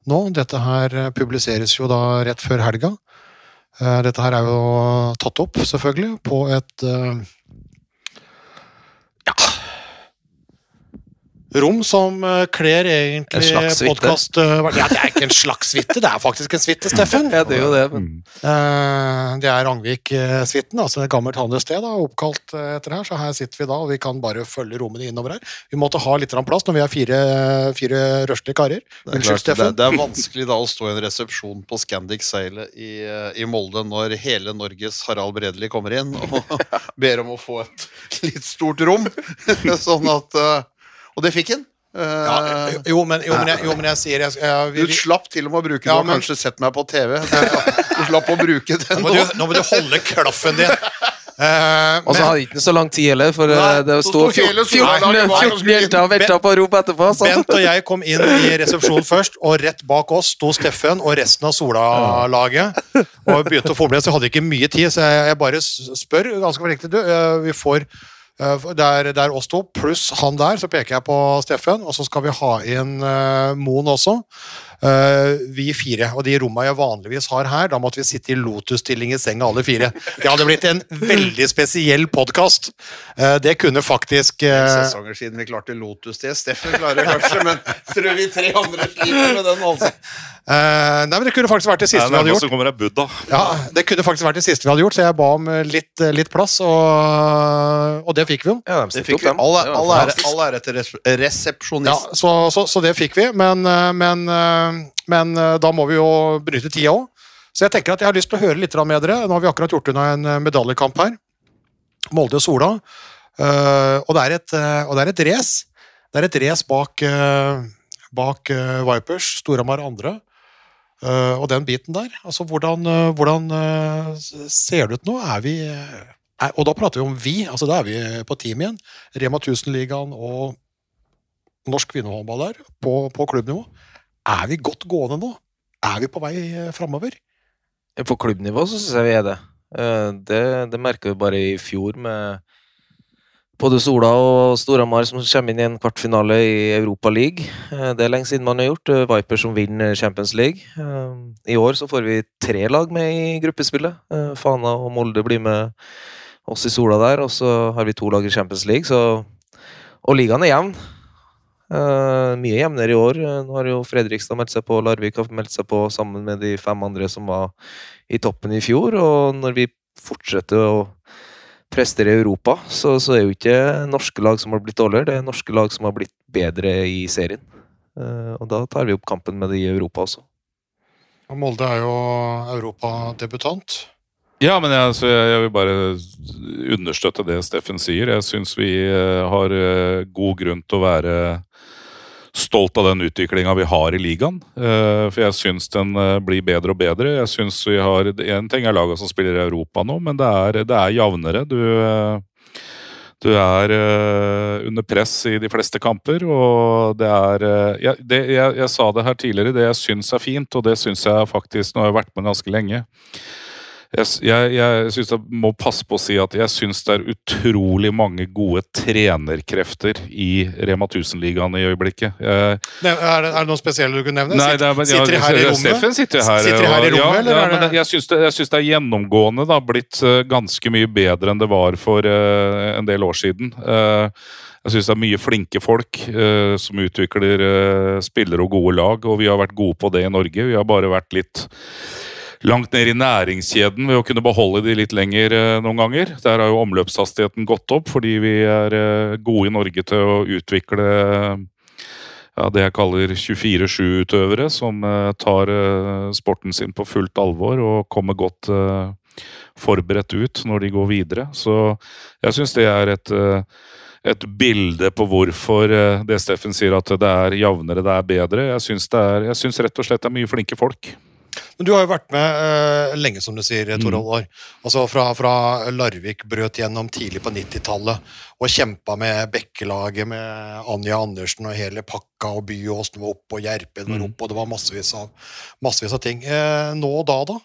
nå. Dette her eh, publiseres jo da rett før helga. Eh, dette her er jo tatt opp, selvfølgelig, på et eh, ja Rom som eh, kler egentlig podkast Ja, det er ikke en slags suite, det er faktisk en suite, Steffen. ja, det er jo det. Men Mm. Eh, Det er Rangvik-suiten, altså et gammelt handelssted, da, oppkalt eh, etter her. Så her sitter vi da, og vi kan bare følge rommene innover her. Vi måtte ha litt plass når vi er fire, fire røslige karer. Det er, Unnskyld, Steffen. det, det er vanskelig da å stå i en resepsjon på Scandic Seilet i, eh, i Molde når hele Norges Harald Bredli kommer inn og ber om å få et litt stort rom. sånn at eh, Og det fikk han. Uh, Ja, jo, men, jo, men jeg, jo, men jeg sier jeg, jeg, vi, du slapp til og med å bruke Ja, Du har kanskje sett meg på TV. Du slapp å bruke den nå, må du, nå må du holde klaffen din. Uh, Og så hadde det ikke så lang tid heller, for Nei, eh, det så sto sto 14 Solberg var- 14 jenter og venta på rop etterpå. Så. Bent og jeg kom inn i resepsjonen først, og rett bak oss sto Steffen og resten av Sola-laget. Og begynte å forberede, så jeg hadde ikke mye tid, så jeg, jeg bare spør ganske forsiktig. Du, eh, vi får eh, er, det er oss to pluss han der, så peker jeg på Steffen. Og så skal vi ha inn uh, Moen også. Uh, vi fire. Og de rommene jeg vanligvis har her, da måtte vi sitte i lotusstilling i senga alle fire. Det hadde blitt en veldig spesiell podkast. det kunne faktisk uh... Sesonger siden vi klarte Lotus det. Steffen klarer det kanskje, men tror vi tre andre sliter med den, altså. Eh, Nei, men det kunne faktisk vært det siste siste vi hadde gjort. det Buddha. Ja, Det kunne faktisk vært det siste vi hadde gjort, så jeg ba om eh, litt, litt plass, og, og det fikk vi jo. Ja, de fikk vi. opp, dem. All, var all, ære, all ære til res- Ja, resepsjonist. så, så, så det fikk vi, men, eh, men, eh, men eh, da må vi jo bryte tida òg. Så jeg tenker at jeg har lyst til å høre litt med dere. Nå har vi akkurat gjort unna en eh, medaljekamp her. Uh, og det er et, eh, og det er et race. Det er et race bak, uh, bak eh, Vipers, Storhamar andre. Eh, og den biten der. Altså, hvordan, eh, hvordan eh, ser det ut nå? Er vi er, Og da prater vi om vi. altså Da er vi på team igjen. Rema 1000-ligaen og norsk kvinnehåndball der, på, på klubbnivå. Er vi godt gående nå? Er vi på vei framover? På klubbnivå så syns jeg vi er det. Det, det merka vi bare i fjor med både Sola og Storhamar som kommer inn i en kvartfinale i Europa League. Eh, Det er lenge siden man har gjort. Eh, Viper som vinner Champions League. Eh, I år så får vi tre lag med i gruppespillet. Fana og Molde blir med oss i Sola der, og så har vi to lag i Champions League, så Og ligaen er jevn. Mye jevnere i år. Nå har jo Fredrikstad meldt seg på, Larvik har meldt seg på sammen med de fem andre som var i toppen i fjor. Og når vi fortsetter å prestere i Europa, så, så er jo ikke norske lag som har blitt dårligere, det er norske lag som har blitt bedre i serien. Eh, og da tar vi opp kampen med de i Europa også. Og Molde er jo europadebutant. Ja, men jeg, altså, jeg, jeg vil bare understøtte det Steffen sier. Jeg syns vi eh, har eh, god grunn til å være stolt av den utviklinga vi har i ligaen. Eh, for jeg syns den eh, blir bedre og bedre. Jeg synes vi har, En ting er laga som spiller i Europa nå, men det er, det er jevnere. Du, eh, du er under press i de fleste kamper, og det er jeg, det, jeg, jeg sa det her tidligere, det jeg syns er fint, og det syns jeg faktisk Nå har jeg vært med ganske lenge. Jeg, jeg, jeg synes jeg må passe på å si at jeg syns det er utrolig mange gode trenerkrefter i Rema 1000-ligaen i øyeblikket. Jeg, Er det, er det noe spesielt du kunne nevne? Nei, Sitter- er, men- sitter de her i rommet? Steffen sitter her. Sitter her i rommet, ja, eller ja, men det- det- jeg syns det, det er gjennomgående da, blitt eh, ganske mye bedre enn det var for uh, en del år siden. Uh, jeg syns det er mye flinke folk uh, som utvikler spillere og gode lag, og vi har vært gode på det i Norge. Vi har bare vært litt langt ned i næringskjeden ved å kunne beholde de litt lenger eh, noen ganger. Der har jo omløpshastigheten gått opp fordi vi er eh, gode i Norge til å utvikle ja, det jeg kaller 24-7-utøvere, som eh, tar sporten sin på fullt alvor og kommer godt forberedt ut når de går videre. Så jeg syns det er et, et bilde på hvorfor det Steffen sier at det er jevnere, det er bedre. Jeg syns, det er, jeg syns rett og slett det er mye flinke folk. Men du har jo vært med uh, lenge, som du sier, Mm. Oddvar. Altså fra, fra Larvik brøt gjennom tidlig på 90-tallet og kjempa med Bekkelaget med Anja Andersen og hele pakka, og Byåsen var oppe, og Gjerpen var Mm. oppe, og det var massevis av, massevis av ting. Uh, nå og da, da?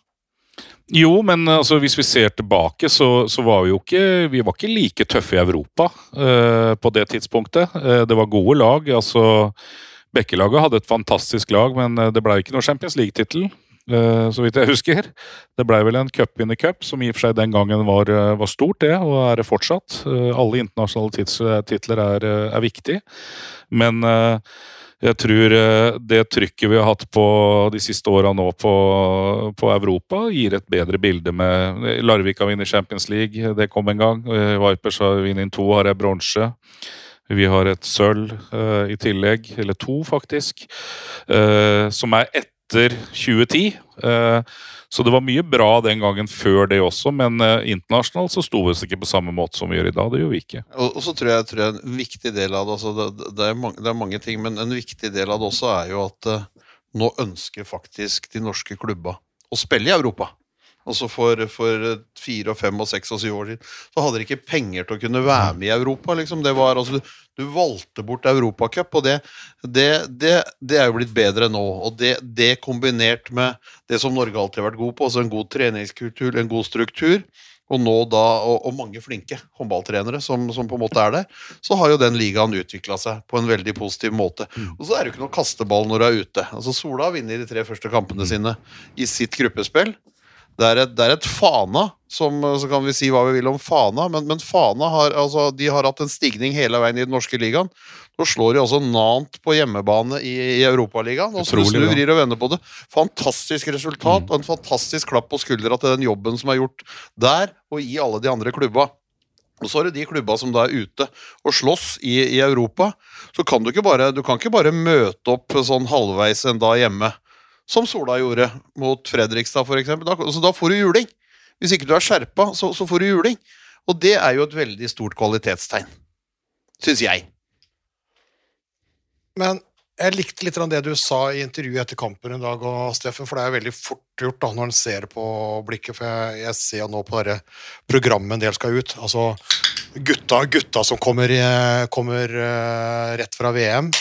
Jo, men altså, hvis vi ser tilbake, så, så var vi jo ikke, vi var ikke like tøffe i Europa eh, på det tidspunktet. Eh, det var gode lag. altså Bekkelaget hadde et fantastisk lag, men eh, det ble ikke noe Champions League-tittel. Eh, så vidt jeg husker. Det ble vel en cup-winner cup, som i og for seg den gangen var, eh, var stort, det, og er det fortsatt. Eh, alle internasjonale titler er, er viktig. Men jeg tror det trykket vi har hatt på de siste åra nå på, på Europa, gir et bedre bilde med Larvik har vunnet Champions League, det kom en gang. Vipers har vunnet to, har jeg bronse. Vi har et sølv i tillegg, eller to faktisk, som er etter 2010. Eh, så det var mye bra den gangen før det også, men eh, internasjonalt så sto vi oss ikke på samme måte som vi gjør i dag. Det gjør vi ikke. Og så tror jeg, tror jeg en viktig del av det altså det, det, er mange, det er mange ting, men en viktig del av det også er jo at eh, nå ønsker faktisk de norske klubba å spille i Europa. Altså for, for fire, og fem, og seks og syv år siden så hadde de ikke penger til å kunne være med i Europa. liksom. Det var, altså, du, valgte bort Europacup, og det, det, det, det er jo blitt bedre nå. Og det, det kombinert med det som Norge alltid har vært god på, altså en god treningskultur, en god struktur, og nå da, og, og mange flinke håndballtrenere som, som på en måte er der, så har jo den ligaen utvikla seg på en veldig positiv måte. Og så er det jo ikke noe kasteball når du er ute. Altså Sola vinner de tre første kampene sine i sitt gruppespill. Det er, et, det er et Fana, som, så kan vi si hva vi vil om Fana, men, men Fana har, altså, de har hatt en stigning hele veien i den norske ligaen. Nå slår de også Nant på hjemmebane i, i Europaligaen. Og så du snur, vrir og vender på det. Fantastisk resultat og en fantastisk klapp på skuldra til den jobben som er gjort der og i alle de andre klubba. Og så er det de klubba som da er ute og slåss i, i Europa. Så kan du ikke bare, du kan ikke bare møte opp sånn halvveis en dag hjemme, som Sola gjorde mot Fredrikstad f.eks. Da, så da får du juling. Hvis ikke du er skjerpa, så, så får du juling. Og det er jo et veldig stort kvalitetstegn. Syns jeg. Men jeg likte litt av det du sa i intervjuet etter kampen i dag, og Steffen, for det er veldig fort gjort da, når en ser på blikket. For jeg, jeg ser nå på dette programmet en del skal ut. Altså gutta, gutta som kommer, kommer eh, rett fra VM.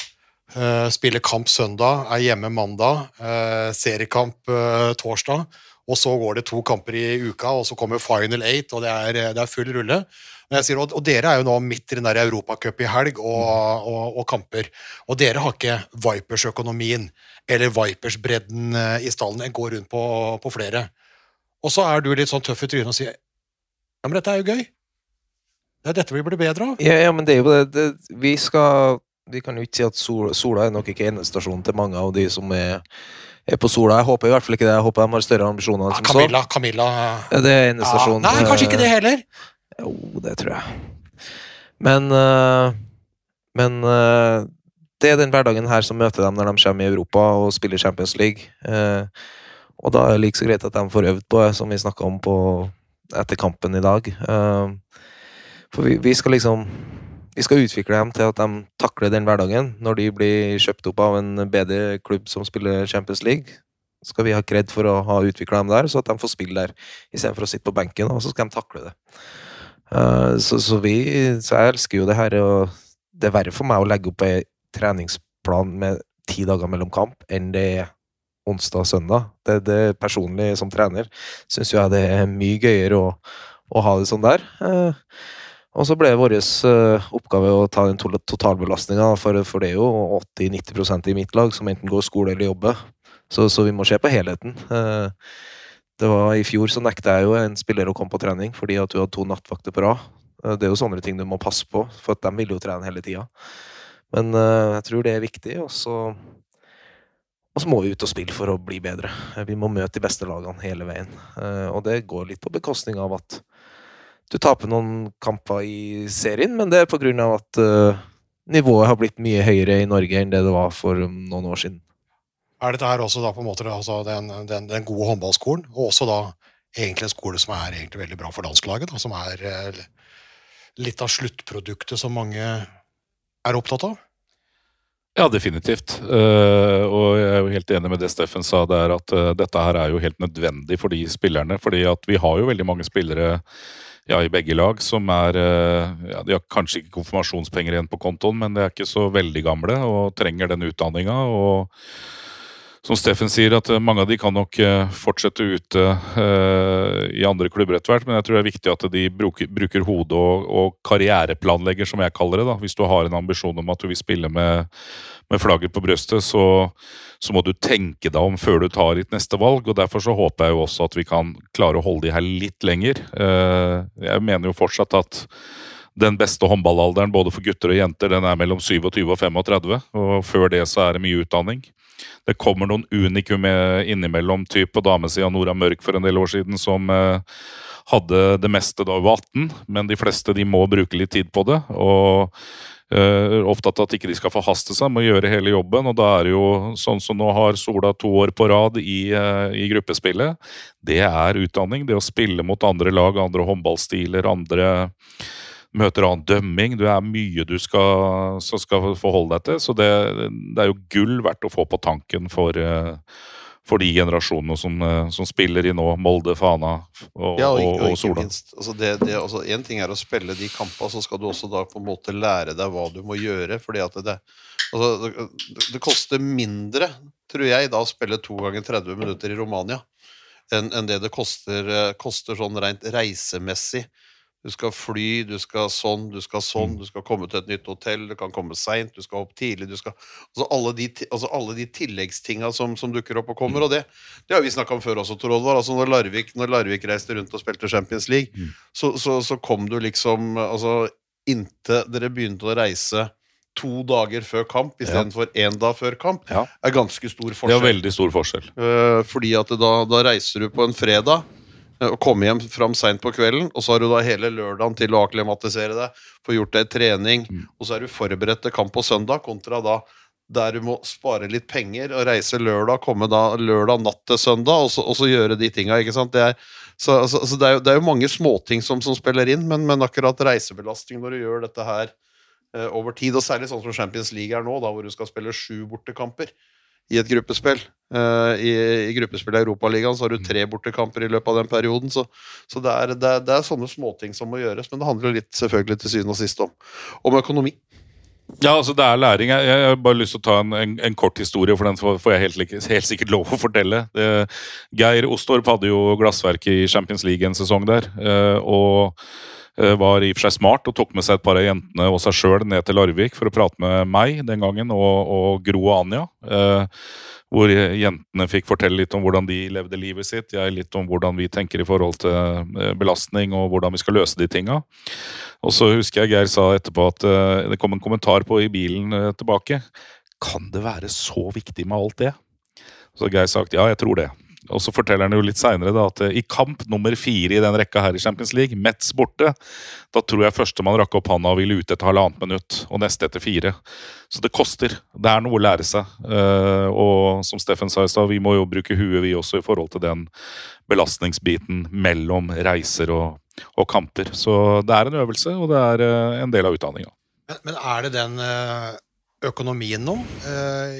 Eh, spiller kamp søndag, er hjemme mandag. eh, seriekamp eh, torsdag. Og så går det to kamper i uka, og så kommer final eight, og det er, det er full rulle. Sier, og, dere er jo nå midt i den der Europacup i helg og, og, og kamper. Og dere har ikke Vipers-økonomien eller Vipers-bredden i stallen. En går rundt på, på flere. Og så er du litt sånn tøff i trynet og sier ja, men dette er jo gøy. Det er dette vi blir bedre av. Ja, ja, men det er jo det, det Vi skal Vi kan jo ikke si at Sol, Sola er nok ikke endestasjonen til mange av de som er, er på Sola. Jeg håper i hvert fall ikke det. Jeg håper de har større ambisjoner Ja, enn som så. Camilla, Camilla Ja, Det er ja. Nei, kanskje ikke det heller. Jo, det tror jeg. Men eh, Men eh, det er den hverdagen her som møter dem når de kommer i Europa og spiller Champions League. Eh, og da er det like så greit at de får øvd på det, som vi snakka om på, etter kampen i dag. For vi, vi skal liksom Vi skal utvikle dem til at de takler den hverdagen. Når de blir kjøpt opp av en bedre klubb som spiller Champions League, skal vi ha kred for å ha utvikla dem der, så at de får spille der istedenfor å sitte på benken. Og så skal de takle det. Eh, så, så, vi, så jeg elsker jo det her, og det er verre for meg å legge opp ei treningsplan med ti dager mellom kamp enn det er onsdag og søndag. Det, det Personlig som trener syns jeg det er mye gøyere å, å ha det sånn der. Eh, og så ble vår eh, oppgave å ta den to- totalbelastninga, for, for det er jo 80-90% i mitt lag som enten går skole eller jobber. Så, så vi må se på helheten. Eh, det var I fjor så nekta jeg jo en spiller å komme på trening fordi at du hadde to nattvakter på rad. Eh, Det er jo sånne ting du må passe på, for at de vil jo trene hele tida. Men jeg tror det er viktig, og så og så må vi ut og spille for å bli bedre. Vi må møte de beste lagene hele veien. Og det går litt på bekostning av at du taper noen kamper i serien, men det er av at uh, nivået har blitt mye høyere i Norge enn det det var for um, noen år siden. Er dette her også da på en måte altså den, den, den gode håndballskolen, og også da egentlig en skole som er egentlig veldig bra for landslaget, da, som er eh, litt av sluttproduktet som mange er opptatt av? Ja, definitivt. Uh, og jeg er jo helt enig med det Steffen sa, det er at uh, dette her er jo helt nødvendig for de spillerne. fordi at vi har jo veldig mange spillere ja, i begge lag som er eh, ja, De har kanskje ikke konfirmasjonspenger igjen på kontoen, men de er ikke så veldig gamle og trenger den utdanninga. Og som Steffen sier, at eh, mange av de kan nok eh, fortsette ute eh, i andre klubber etter hvert, men jeg tror det er viktig at de bruker, bruker hodet og, og karriereplanlegger, som jeg kaller det. da. Hvis du har en ambisjon om at du vil spille med, med flagget på brøstet, så, så må du tenke deg om før du tar ditt neste valg. og Derfor så håper jeg jo også at vi kan klare å holde de her litt lenger. Jeg mener jo fortsatt at den beste håndballalderen både for gutter og jenter den er mellom 27 og 35. og Før det så er det mye utdanning. Det kommer noen unikum eh, innimellom, typ på damesida Nora Mørk for en del år siden, som eh, hadde det meste da hun var 18, men de fleste de må bruke litt tid på det. og eh, opptatt av at ikke de skal forhaste seg med å gjøre hele jobben. og da er det jo sånn som nå har Sola to år på rad i, i gruppespillet. Det er utdanning. Det å spille mot andre lag, andre håndballstiler, andre møter annen dømming. Det er mye du skal, skal forholde deg til. Så det, det er jo gull verdt å få på tanken for, eh, for de generasjonene som, eh, som spiller i nå. Molde, Fana og, Ja, og, og, og Sola. altså det, det, altså En ting er å spille de kampene, så skal du også da på en måte lære deg hva du må gjøre. fordi at det, altså, det, det koster mindre, tror jeg, da å spille to ganger 30 minutter i Romania enn en det det koster, eh, koster sånn rent reisemessig. Du skal fly, du skal sånn, du skal sånn, du skal komme til et nytt hotell, du kan komme seint, du skal opp tidlig du skal, altså alle, de, altså alle de tilleggstinga som, som dukker opp og kommer. Og det, det har vi snakka om før også, Tor Oddvar. Altså når, Larvik, når Larvik reiste rundt og spilte Champions League, så, så, så kom du liksom altså, Inntil dere begynte å reise to dager før kamp istedenfor én dag før kamp, Ja. er ganske stor forskjell. Det er veldig stor forskjell. Eh, fordi at da, da reiser du på en fredag og komme hjem fram seint på kvelden, og så har du da hele lørdagen til å akklimatisere deg, få gjort deg trening, og så er du forberedt til kamp på søndag, kontra da der du må spare litt penger og reise lørdag, komme da lørdag natt til søndag, og så, og så gjøre de tinga, ikke sant. Det er, så, altså, så det, er jo, det er jo mange småting som, som spiller inn, men, men akkurat reisebelastning når du gjør dette her eh, over tid, og særlig sånn som Champions League er nå, da hvor du skal spille sju bortekamper i et gruppespill. Uh, I, i gruppespillet i Europaligaen så har du tre bortekamper i løpet av den perioden. Så, så det, er, det, det er sånne småting som må gjøres, men det handler litt selvfølgelig til syvende og sist om, om økonomi. Ja, altså det er læring. Jeg, jeg har bare lyst til å ta en, en, en kort historie, for den får får jeg helt, helt sikkert lov å fortelle. Det, Geir Ostorp hadde jo glassverk i Champions League en sesong der. Uh, og eh, var i og for seg smart og tok med seg et par av jentene og seg sjøl ned til Larvik for å prate med meg den gangen, og, og Gro og Anja. eh, hvor jentene fikk fortelle litt om hvordan de levde livet sitt. Jeg litt om hvordan vi tenker i forhold til eh, belastning og hvordan vi skal løse de tinga. Og så husker jeg Geir sa etterpå at eh, det kom en kommentar på i bilen eh, tilbake. Kan det være så viktig med alt det? Så Geir sagt ja, jeg tror det. Og så forteller han jo litt seinere at eh, i kamp nummer fire i den rekka her i Champions League, Metz borte, da tror jeg førstemann rakk opp handa og ville ut etter halvannet minutt, og neste etter fire. Så det koster. Det er noe å lære seg. Eh, og som Steffen sa i stad, vi må jo bruke huet vi også i forhold til den belastningsbiten mellom reiser og, og kamper. Så det er en øvelse, og det er eh, en del av utdanninga. Men, men er det den økonomien nå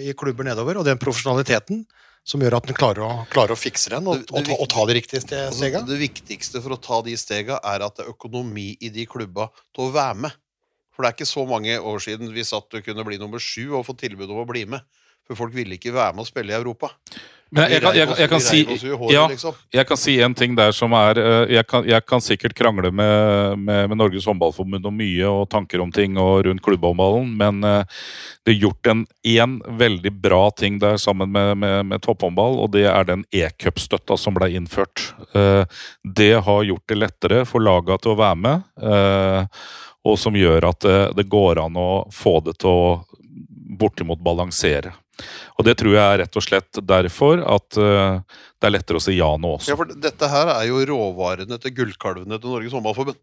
i klubber nedover, og den profesjonaliteten, som gjør at en klarer klarer å fikse den og, Det- og, ta, og ta de riktige Altså, stega? det viktigste for å ta de stega er at det er økonomi i de klubba til å være med. For det er ikke så mange år siden vi satt og kunne bli nummer sju og få tilbud om å bli med. For folk ville ikke være med og spille i Europa. Men jeg, jeg, kan- jeg, kan si håret, ja, liksom. jeg kan si en ting der som er eh, Jeg kan, jeg kan sikkert krangle med, med, med Norges håndballforbund om mye og tanker om ting og rundt klubbhåndballen, men eh, det er gjort en én veldig bra ting der sammen med, med, med topphåndball, og det er den e-cupstøtta som ble innført. Eh, Det har gjort det lettere for laga til å være med, og som gjør at det, det går an å få det til å bortimot balansere. Og det tror jeg er rett og slett derfor at eh, det er lettere å si ja nå også. Ja, for dette her er jo råvarene til gullkalvene til Norges håndballforbund.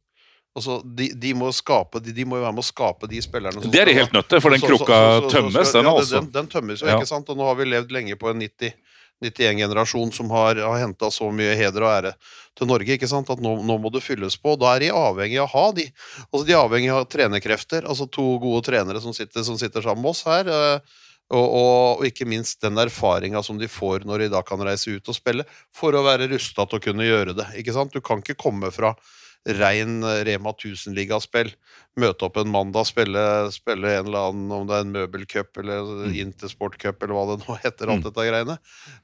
Altså, de, de, må skape, de, de må jo være med å skape de spillerne som Det er de helt nødt til, for den krukka tømmes, den ja, altså. Den, den tømmes jo, Ja. ikke sant? Og nå har vi levd lenge på en 90 91-generasjon som har, har henta så mye heder og ære til Norge, ikke sant? at nå, nå må det fylles på. Da er de avhengig av å ha de. Altså, de er avhengig av trenerkrefter. Altså to gode trenere som sitter, som sitter sammen med oss her. eh, Og, og, og ikke minst den erfaringa som de får når de da kan reise ut og spille, for å være rusta til å kunne gjøre det. ikke sant? Du kan ikke komme fra rein eh, Rema 1000-ligaspill, møte opp en mandag, spille, spille en eller annen, om det er en møbelcup eller Intersportcup eller hva det nå heter, alt Mm. dette greiene,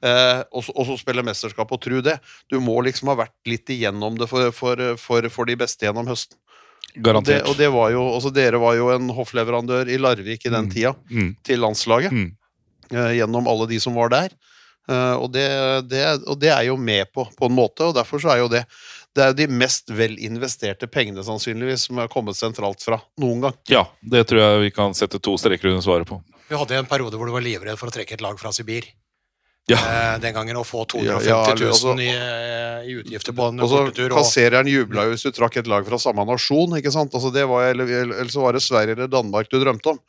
eh, og så spille mesterskap og tro det. Du må liksom ha vært litt igjennom det for, for, for, for de beste gjennom høsten. Og det, og det var jo, altså Dere var jo en hoffleverandør i Larvik i den Mm. tida Mm. til landslaget Mm. Uh, gjennom alle de som var der. Uh, og, det, det, og det er jo med på, på en måte, og derfor så er jo det det er jo de mest vel investerte pengene sannsynligvis som har kommet sentralt fra noen gang. Ja, det tror jeg vi kan sette to streker under svaret på. Vi hadde en periode hvor du var livredd for å trekke et lag fra Sibir. Ja. Eh, den gangen å få 250 Ja, 000 altså- i, eh, i utgifter på en bortetur. Kassereren jubla jo hvis du trakk et lag fra samme nasjon, ikke sant? Altså det var, eller, eller så var det Sverige eller Danmark du drømte om.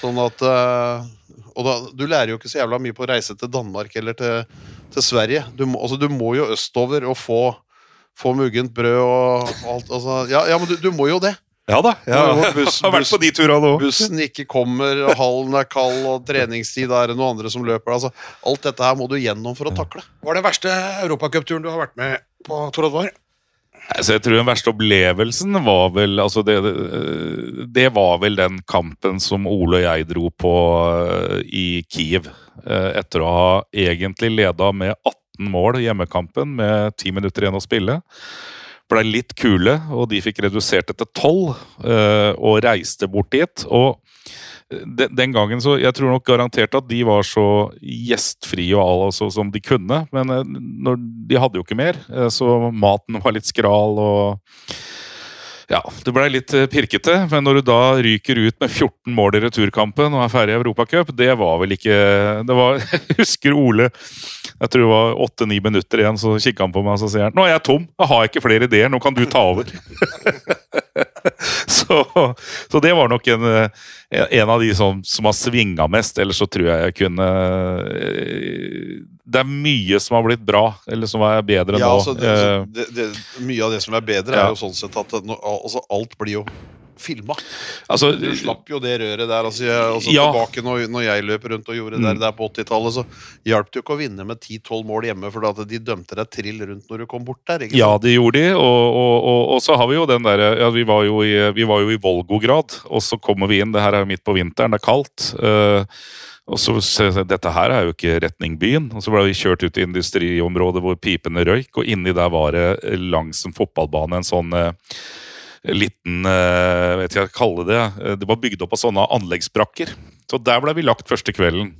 Sånn at eh, Og da, du lærer jo ikke så jævla mye på å reise til Danmark eller til, til Sverige. Du må, altså, du må jo østover og få, få muggent brød og alt. Altså, ja, ja, men du, du må jo det. Ja da. Ja, Jeg buss- har vært på de turene òg. Bussen ikke kommer, og hallen er kald, og treningstid er det noen andre som løper. Altså, alt dette her må du gjennom for å takle. Hva er den verste europacupturen du har vært med på, Tor Oddvar? Altså, jeg tror den verste opplevelsen var vel altså det, det, var vel den kampen som Ole og jeg dro på eh, i Kiev. eh, Etter å ha egentlig leda med 18 mål i hjemmekampen med 10 minutter igjen å spille. Blei litt kule, og de fikk redusert det til tolv, eh, og reiste bort dit. Og den gangen så Jeg tror nok garantert at de var så gjestfrie og all, altså, som de kunne, men eh, når, de hadde jo ikke mer, eh, så maten var litt skral og ja, det blei litt eh, pirkete, men når du da ryker ut med 14 mål i returkampen og er ferdig i Europacup, det var vel ikke det var, Jeg husker Ole Jeg tror det var åtte-ni minutter igjen, så kikka han på meg og så sier han, nå er jeg tom, jeg har ikke flere ideer, nå kan du ta over. så, så, det var nok en, en av de som, som har svinga mest. Ellers så tror jeg jeg kunne Det er mye som har blitt bra, eller som er bedre Ja, nå. altså, det, Eh, det, det, mye av det som er bedre, Ja. er jo sånn sett at no, altså, alt blir jo filma. altså, Du slapp jo det røret der. Altså, jeg, altså Ja. Tilbake når, når jeg løp rundt og gjorde det Mm. der på 80-tallet, så hjalp det jo ikke å vinne med 10-12 mål hjemme, for de dømte deg trill rundt når du kom bort der. Ikke Ja, det gjorde de. Og, og, og, og så har vi jo den derre ja, vi, var jo i- vi var jo i Volgograd, og så kommer vi inn. Det her er midt på vinteren, det er kaldt. eh, og så jeg, Dette her er jo ikke retning byen. Og så ble vi kjørt ut i industriområdet hvor pipene røyk, og inni der var det langs en fotballbane en sånn eh, liten eh, vet ikke hva jeg kaller det. eh, Det var bygd opp av sånne anleggsbrakker. Så der ble vi lagt første kvelden.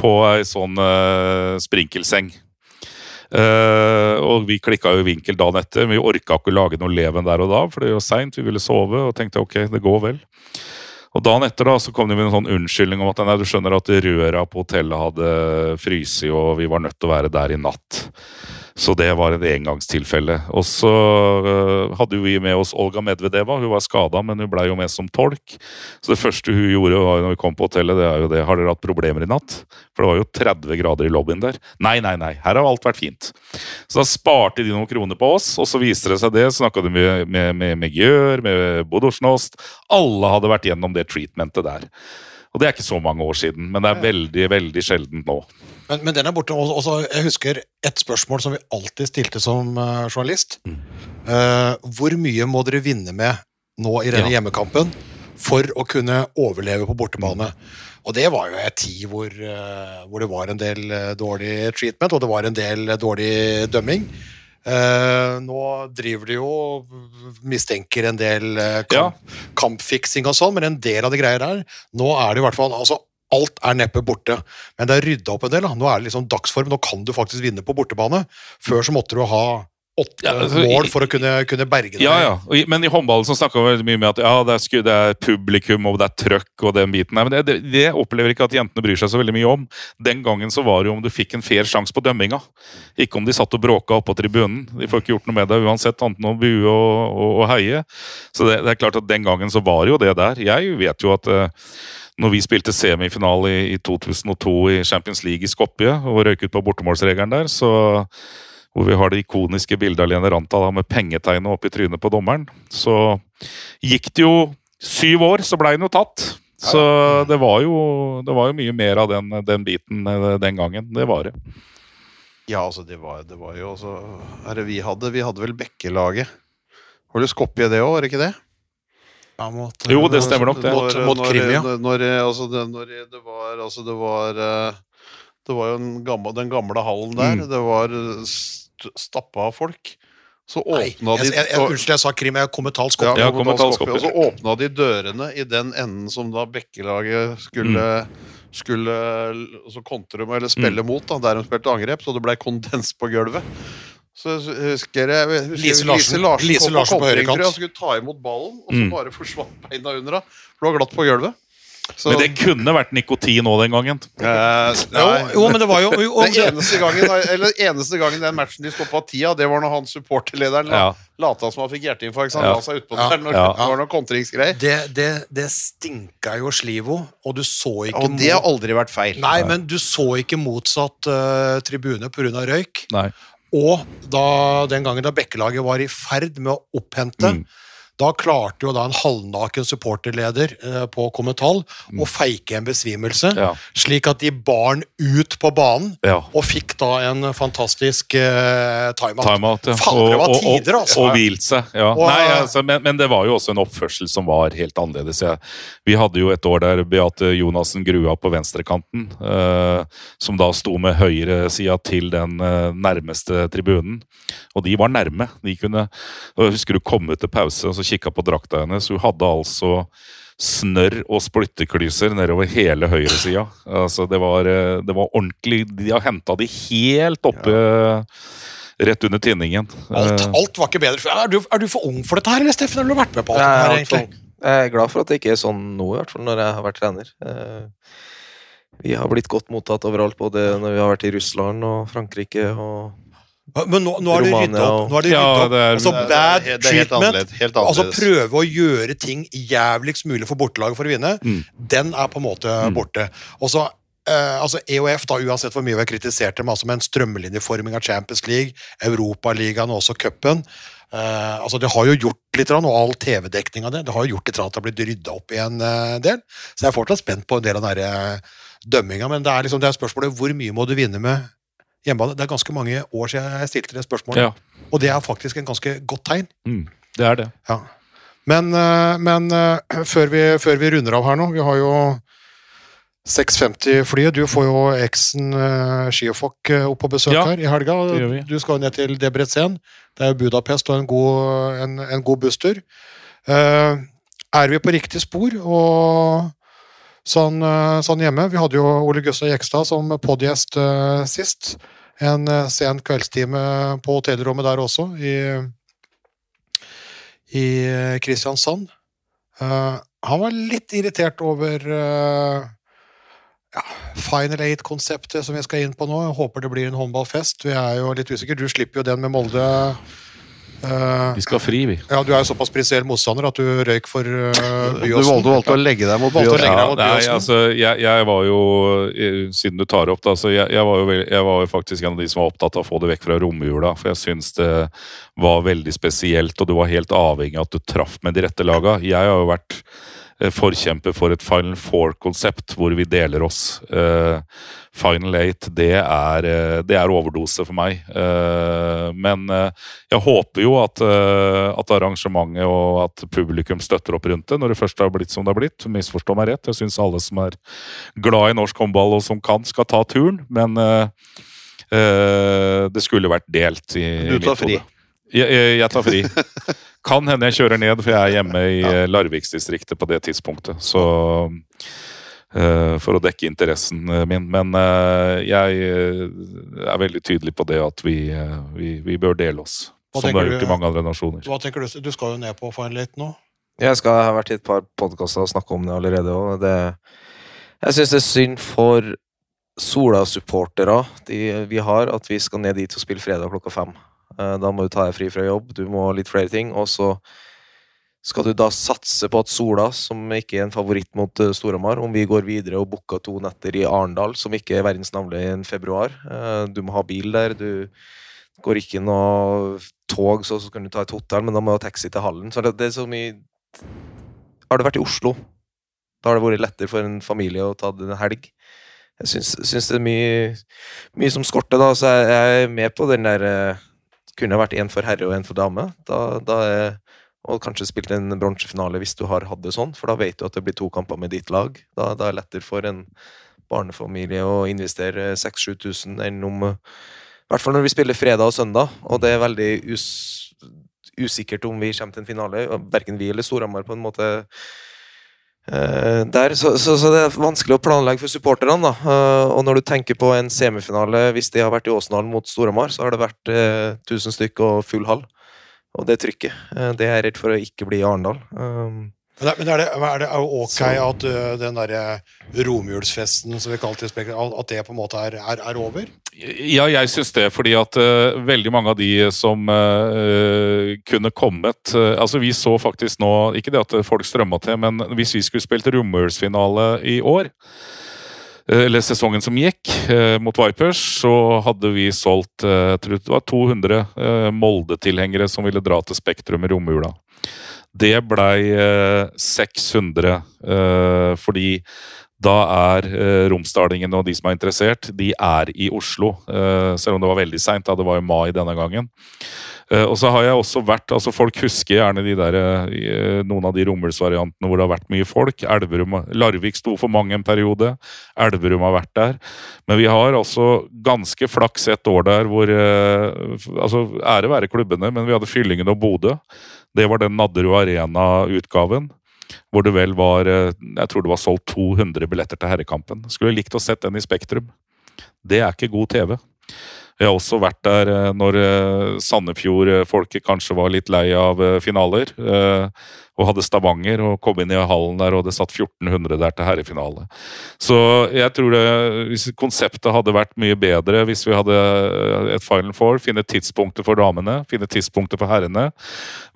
På ei sånn eh, sprinkelseng. Uh, og vi klikka jo vinkel dagen etter, men vi orka ikke å lage noe leven der og da, for det var seint, vi ville sove og tenkte ok, det går vel. Og dagen etter da, så kom de med en sånn unnskyldning om at nei, du skjønner at røra på hotellet hadde fryst, og vi var nødt til å være der i natt. Så det var et engangstilfelle. Og så øh, hadde vi med oss Olga Medvedeva. Hun var skada, men hun blei jo med som tolk. Så det første hun gjorde når vi kom på hotellet, det er jo det Har dere hatt problemer i natt? For det var jo 30 grader i lobbyen der. Nei, nei, nei. Her har alt vært fint. Så da sparte de noen kroner på oss, og så viste det seg det. Snakka de med, med, med, med Gjør, med Bodosjnost. Alle hadde vært gjennom det treatmentet der. Og det er ikke så mange år siden, men det er veldig, veldig sjeldent nå. Men, men den er borte. Og, jeg husker et spørsmål som vi alltid stilte som eh, journalist. Uh, hvor mye må dere vinne med nå i denne Ja. hjemmekampen for å kunne overleve på bortebane? Og det var jo en tid hvor, uh, hvor det var en del dårlig treatment, og det var en del dårlig dømming. Eh, nå driver de jo mistenker en del kamp, ja. kampfiksing og sånn, men en del av de greier der Nå er det i hvert fall altså, Alt er neppe borte, men det er rydda opp en del. Da. Nå er det liksom dagsform, nå kan du faktisk vinne på bortebane. Før så måtte du ha åtte Ja, altså, mål for å kunne, kunne berge det. Ja, ja. Men i håndballen så snakka vi mye med at ja, det er, sku- det er publikum og det er trøkk og den biten der. Men det, det, det opplever ikke at jentene bryr seg så veldig mye om. Den gangen så var det jo om du fikk en fair sjanse på dømminga. Ikke om de satt og bråka oppå tribunen. De får ikke gjort noe med det uansett, annet enn å bue og, og, og heie. Så det, det er klart at den gangen så var jo det der. Jeg vet jo at eh, når vi spilte semifinale i, i 2002 i Champions League i Skopje og røyk ut på bortemålsregelen der, så hvor vi har det ikoniske bildet av Lene Ranta da, med pengetegnet oppi trynet på dommeren. Så gikk det jo syv år, så blei den jo tatt. Så det var jo, det var jo mye mer av den, den biten eh, den gangen. Det var det. Ja, altså, det var, det var jo altså er det vi hadde? Vi hadde vel Bekkelaget. Var det Skopje det òg, var det ikke det? Ja, mot, Jo, det stemmer nok det. Mot, mot Krim, ja. Når, når, altså, det, når det var Altså, det var eh, Det var jo en gammel, den gamle hallen der. Mm. Det var eh, st stappa av folk. Så Nei, åpna jeg, de jeg, jeg, unnskyld, jeg sa Krim. Jeg kom med tall ja. Ja, Og så åpna de dørene i den enden som da Bekkelaget skulle skulle Så kontre med, eller spille mot, da, der de spilte angrep, så det ble kondens på gulvet. Så husker jeg jeg husker Lise Larsen- Lise kom Larsen på høyrekant. skulle ta imot ballen, og så Mm. bare forsvant beina under henne. For det var glatt på gulvet. Så, Men det kunne vært nikotin òg den gangen. eh, Jo, jo, men det var jo, jo Den eneste gangen, eller eneste gangen den matchen de stoppa tida, det var når han supporterlederen Ja. lata som han fikk hjerteinfarkt. Han Ja. la seg utpå Ja. der når Ja. det var noen kontringsgreier. det, det, det stinka jo slivo, og du så ikke Og det har aldri vært feil. Nei, men du så ikke motsatt uh, tribune pga. røyk. Nei. Og da, den gangen da Bekkelaget var i ferd med å opphente, Mm. Da klarte jo da en halvnaken supporterleder eh, på Kommental å feike en besvimelse, Ja. slik at de bar han ut på banen, Ja. og fikk da en fantastisk uh, timeout. Timeout, ja. Faen, det var tider, altså. og, og hvilt seg. Ja. Og- Nei, altså, men, men det var jo også en oppførsel som var helt annerledes. Vi hadde jo et år der Beate Jonassen grua på venstrekanten, uh, som da sto med høyresida til den uh, nærmeste tribunen. Og de var nærme. De kunne, husker du komme til pause og så kikka på drakta hennes. Hun hadde altså snørr og splitteklyser nedover hele høyresida. Altså, det, var, eh, det var ordentlig De har henta de helt oppe rett under tinningen. Alt, Eh, alt var ikke bedre. Er du, er du for ung for dette her, eller Steffen? Har du vært med på alt Jeg dette er, her, egentlig? jeg er glad for at det ikke er sånn nå, i hvert fall når jeg har vært trener. Eh, Vi har blitt godt mottatt overalt, både når vi har vært i Russland og Frankrike og Men nå, nå er det rydda opp. Nå er det Ja, opp. det er- altså, Det er- det er helt treatment. annerledes, helt Altså prøve å gjøre ting jævligst mulig for bortelaget for å vinne, Mm. den er på en måte borte. Og så Uh, altså EOF, da, uansett hvor mye vi har kritisert dem, altså med en strømlinjeforming av Champions League, Europaligaen og også cupen uh, altså Det har jo gjort litt, og all TV-dekning av det, det har jo gjort litt at det har blitt rydda opp i en uh, del. Så jeg er fortsatt spent på en del av den eh, dømminga, men det er liksom det er spørsmålet hvor mye må du vinne med hjemmebane? Det er ganske mange år siden jeg stilte det spørsmålet, Ja, og det er faktisk en ganske godt tegn. mm, det er det. Ja. Men, eh, men eh, før, vi, før vi runder av her nå, vi har jo 650-flyet. Du får jo eksen uh, Skiofok eh, opp på besøk Ja, her i helga. Du skal jo ned til Debrecen. Det er jo Budapest og en god, en, en god busstur. Uh, er vi på riktig spor? Og sånn, eh, sånn hjemme Vi hadde jo Ole Gustav Jekstad som podgjest uh, sist. En uh, sen kveldstime på hotellrommet der også, i, i Kristiansand. Uh, han var litt irritert over ja, Final Eight-konseptet som vi skal inn på nå. Jeg håper det blir en håndballfest. Vi er jo litt usikre. Du slipper jo den med Molde. Eh, Vi skal fri, vi. ja, Du er jo såpass prinsiell motstander at du røyk for uh, Du valgte, valgte å legge deg mot Byåsen. Ja, deg mot nei, altså, jeg, jeg var jo eh, Siden du tar opp det, altså, jeg, jeg, var jo, jeg var jo faktisk en av de som var opptatt av å få det vekk fra romjula. For jeg syns det var veldig spesielt, og du var helt avhengig av at du traff med de rette laga. Jeg har jo vært forkjemper for et Final Four-konsept hvor vi deler oss. Eh, Final Eight, det er, eh, det er overdose for meg. Eh, men eh, jeg håper jo at, eh, at arrangementet og at publikum støtter opp rundt det når det først har blitt som det har blitt. Misforstå meg rett. Jeg syns alle som er glad i norsk håndball og som kan, skal ta turen. Men eh, eh, det skulle vært delt i Du tar fri. Jeg, jeg, jeg tar fri. Kan hende jeg kjører ned, for jeg er hjemme i ja. Larviksdistriktet på det tidspunktet. Så uh, For å dekke interessen eh, min. Men uh, jeg eh, er veldig tydelig på det at vi, uh, vi, vi bør dele oss. Hva Som det er gjort du- i mange andre nasjoner. Hva tenker du? Du skal jo ned på for en litt nå. Jeg skal ha vært i et par podkaster og snakka om det allerede. Og det, jeg syns det er synd for Sola-supportere vi har, at vi skal ned dit og spille fredag klokka fem. Eh, Da må du ta deg fri fra jobb, du må litt flere ting. Og så skal du da satse på at Sola, som ikke er en favoritt mot eh, Storhamar, om vi går videre og booker to netter i Arendal, som ikke er verdens navle i en februar. Eh, Du må ha bil der. Du går ikke noe tog, så, så kan du ta et hotell, men da må du ha taxi til hallen. Så det, det er så mye Har det vært i Oslo, da har det vært lettere for en familie å ta en helg. Jeg syns, syns det er mye, mye som skorter, da, så jeg, jeg er med på den der Kunne vært én for herre og én for dame. Da, da er, og kanskje spilt en bronsefinale hvis du har hatt det sånn, for da vet du at det blir to kamper med ditt lag. Da, da er det lettere for en barnefamilie å investere 6000-7000 enn om I hvert fall når vi spiller fredag og søndag, og det er veldig us, usikkert om vi kommer til en finale. Verken vi eller Storhamar på en måte der, så, så, så det er vanskelig å planlegge for supporterne. da. Eh, og når du tenker på en semifinale, hvis de har vært i Åsendalen mot Storhamar, så har det vært eh, 1000 stykk og full hall. Og det trykket. eh, det er jeg redd for å ikke bli i Arendal. Um, Men, er, det, er det ok Så- at den derre romjulsfesten som vi kalte det, at det på en måte er, er, er over? Ja, jeg syns det. Fordi at uh, veldig mange av de som uh, kunne kommet uh, Altså, vi så faktisk nå Ikke det at folk strømma til, men hvis vi skulle spilt romjulsfinale i år eller sesongen som gikk, mot Vipers, så hadde vi solgt jeg tror det var 200 eh, Molde-tilhengere som ville dra til Spektrum i romjula. Det blei eh, 600, eh, fordi da er eh, romsdalingene og de som er interessert, de er i Oslo. Eh, selv om det var veldig seint, det var jo mai denne gangen. Eh, og så har jeg også vært, altså Folk husker gjerne de der, eh, noen av de Rommelsvariantene hvor det har vært mye folk. Elverum, Larvik sto for mange en periode. Elverum har vært der. Men vi har altså ganske flaks et år der hvor eh, altså Ære være klubbene, men vi hadde Fyllingen og Bodø. Det var den Nadderud Arena-utgaven. Hvor det vel var eh, Jeg tror det var solgt 200 billetter til herrekampen. Skulle likt å sett den i Spektrum. Det er ikke god TV. Jeg har også vært der eh, når eh, Sandefjord-folket kanskje var litt lei av eh, finaler. Og hadde Stavanger og kom inn i hallen der, og det satt 1400 der til herrefinale. Så jeg tror det, hvis konseptet hadde vært mye bedre hvis vi hadde et Final Four, finne tidspunkter for damene, finne tidspunkter for herrene.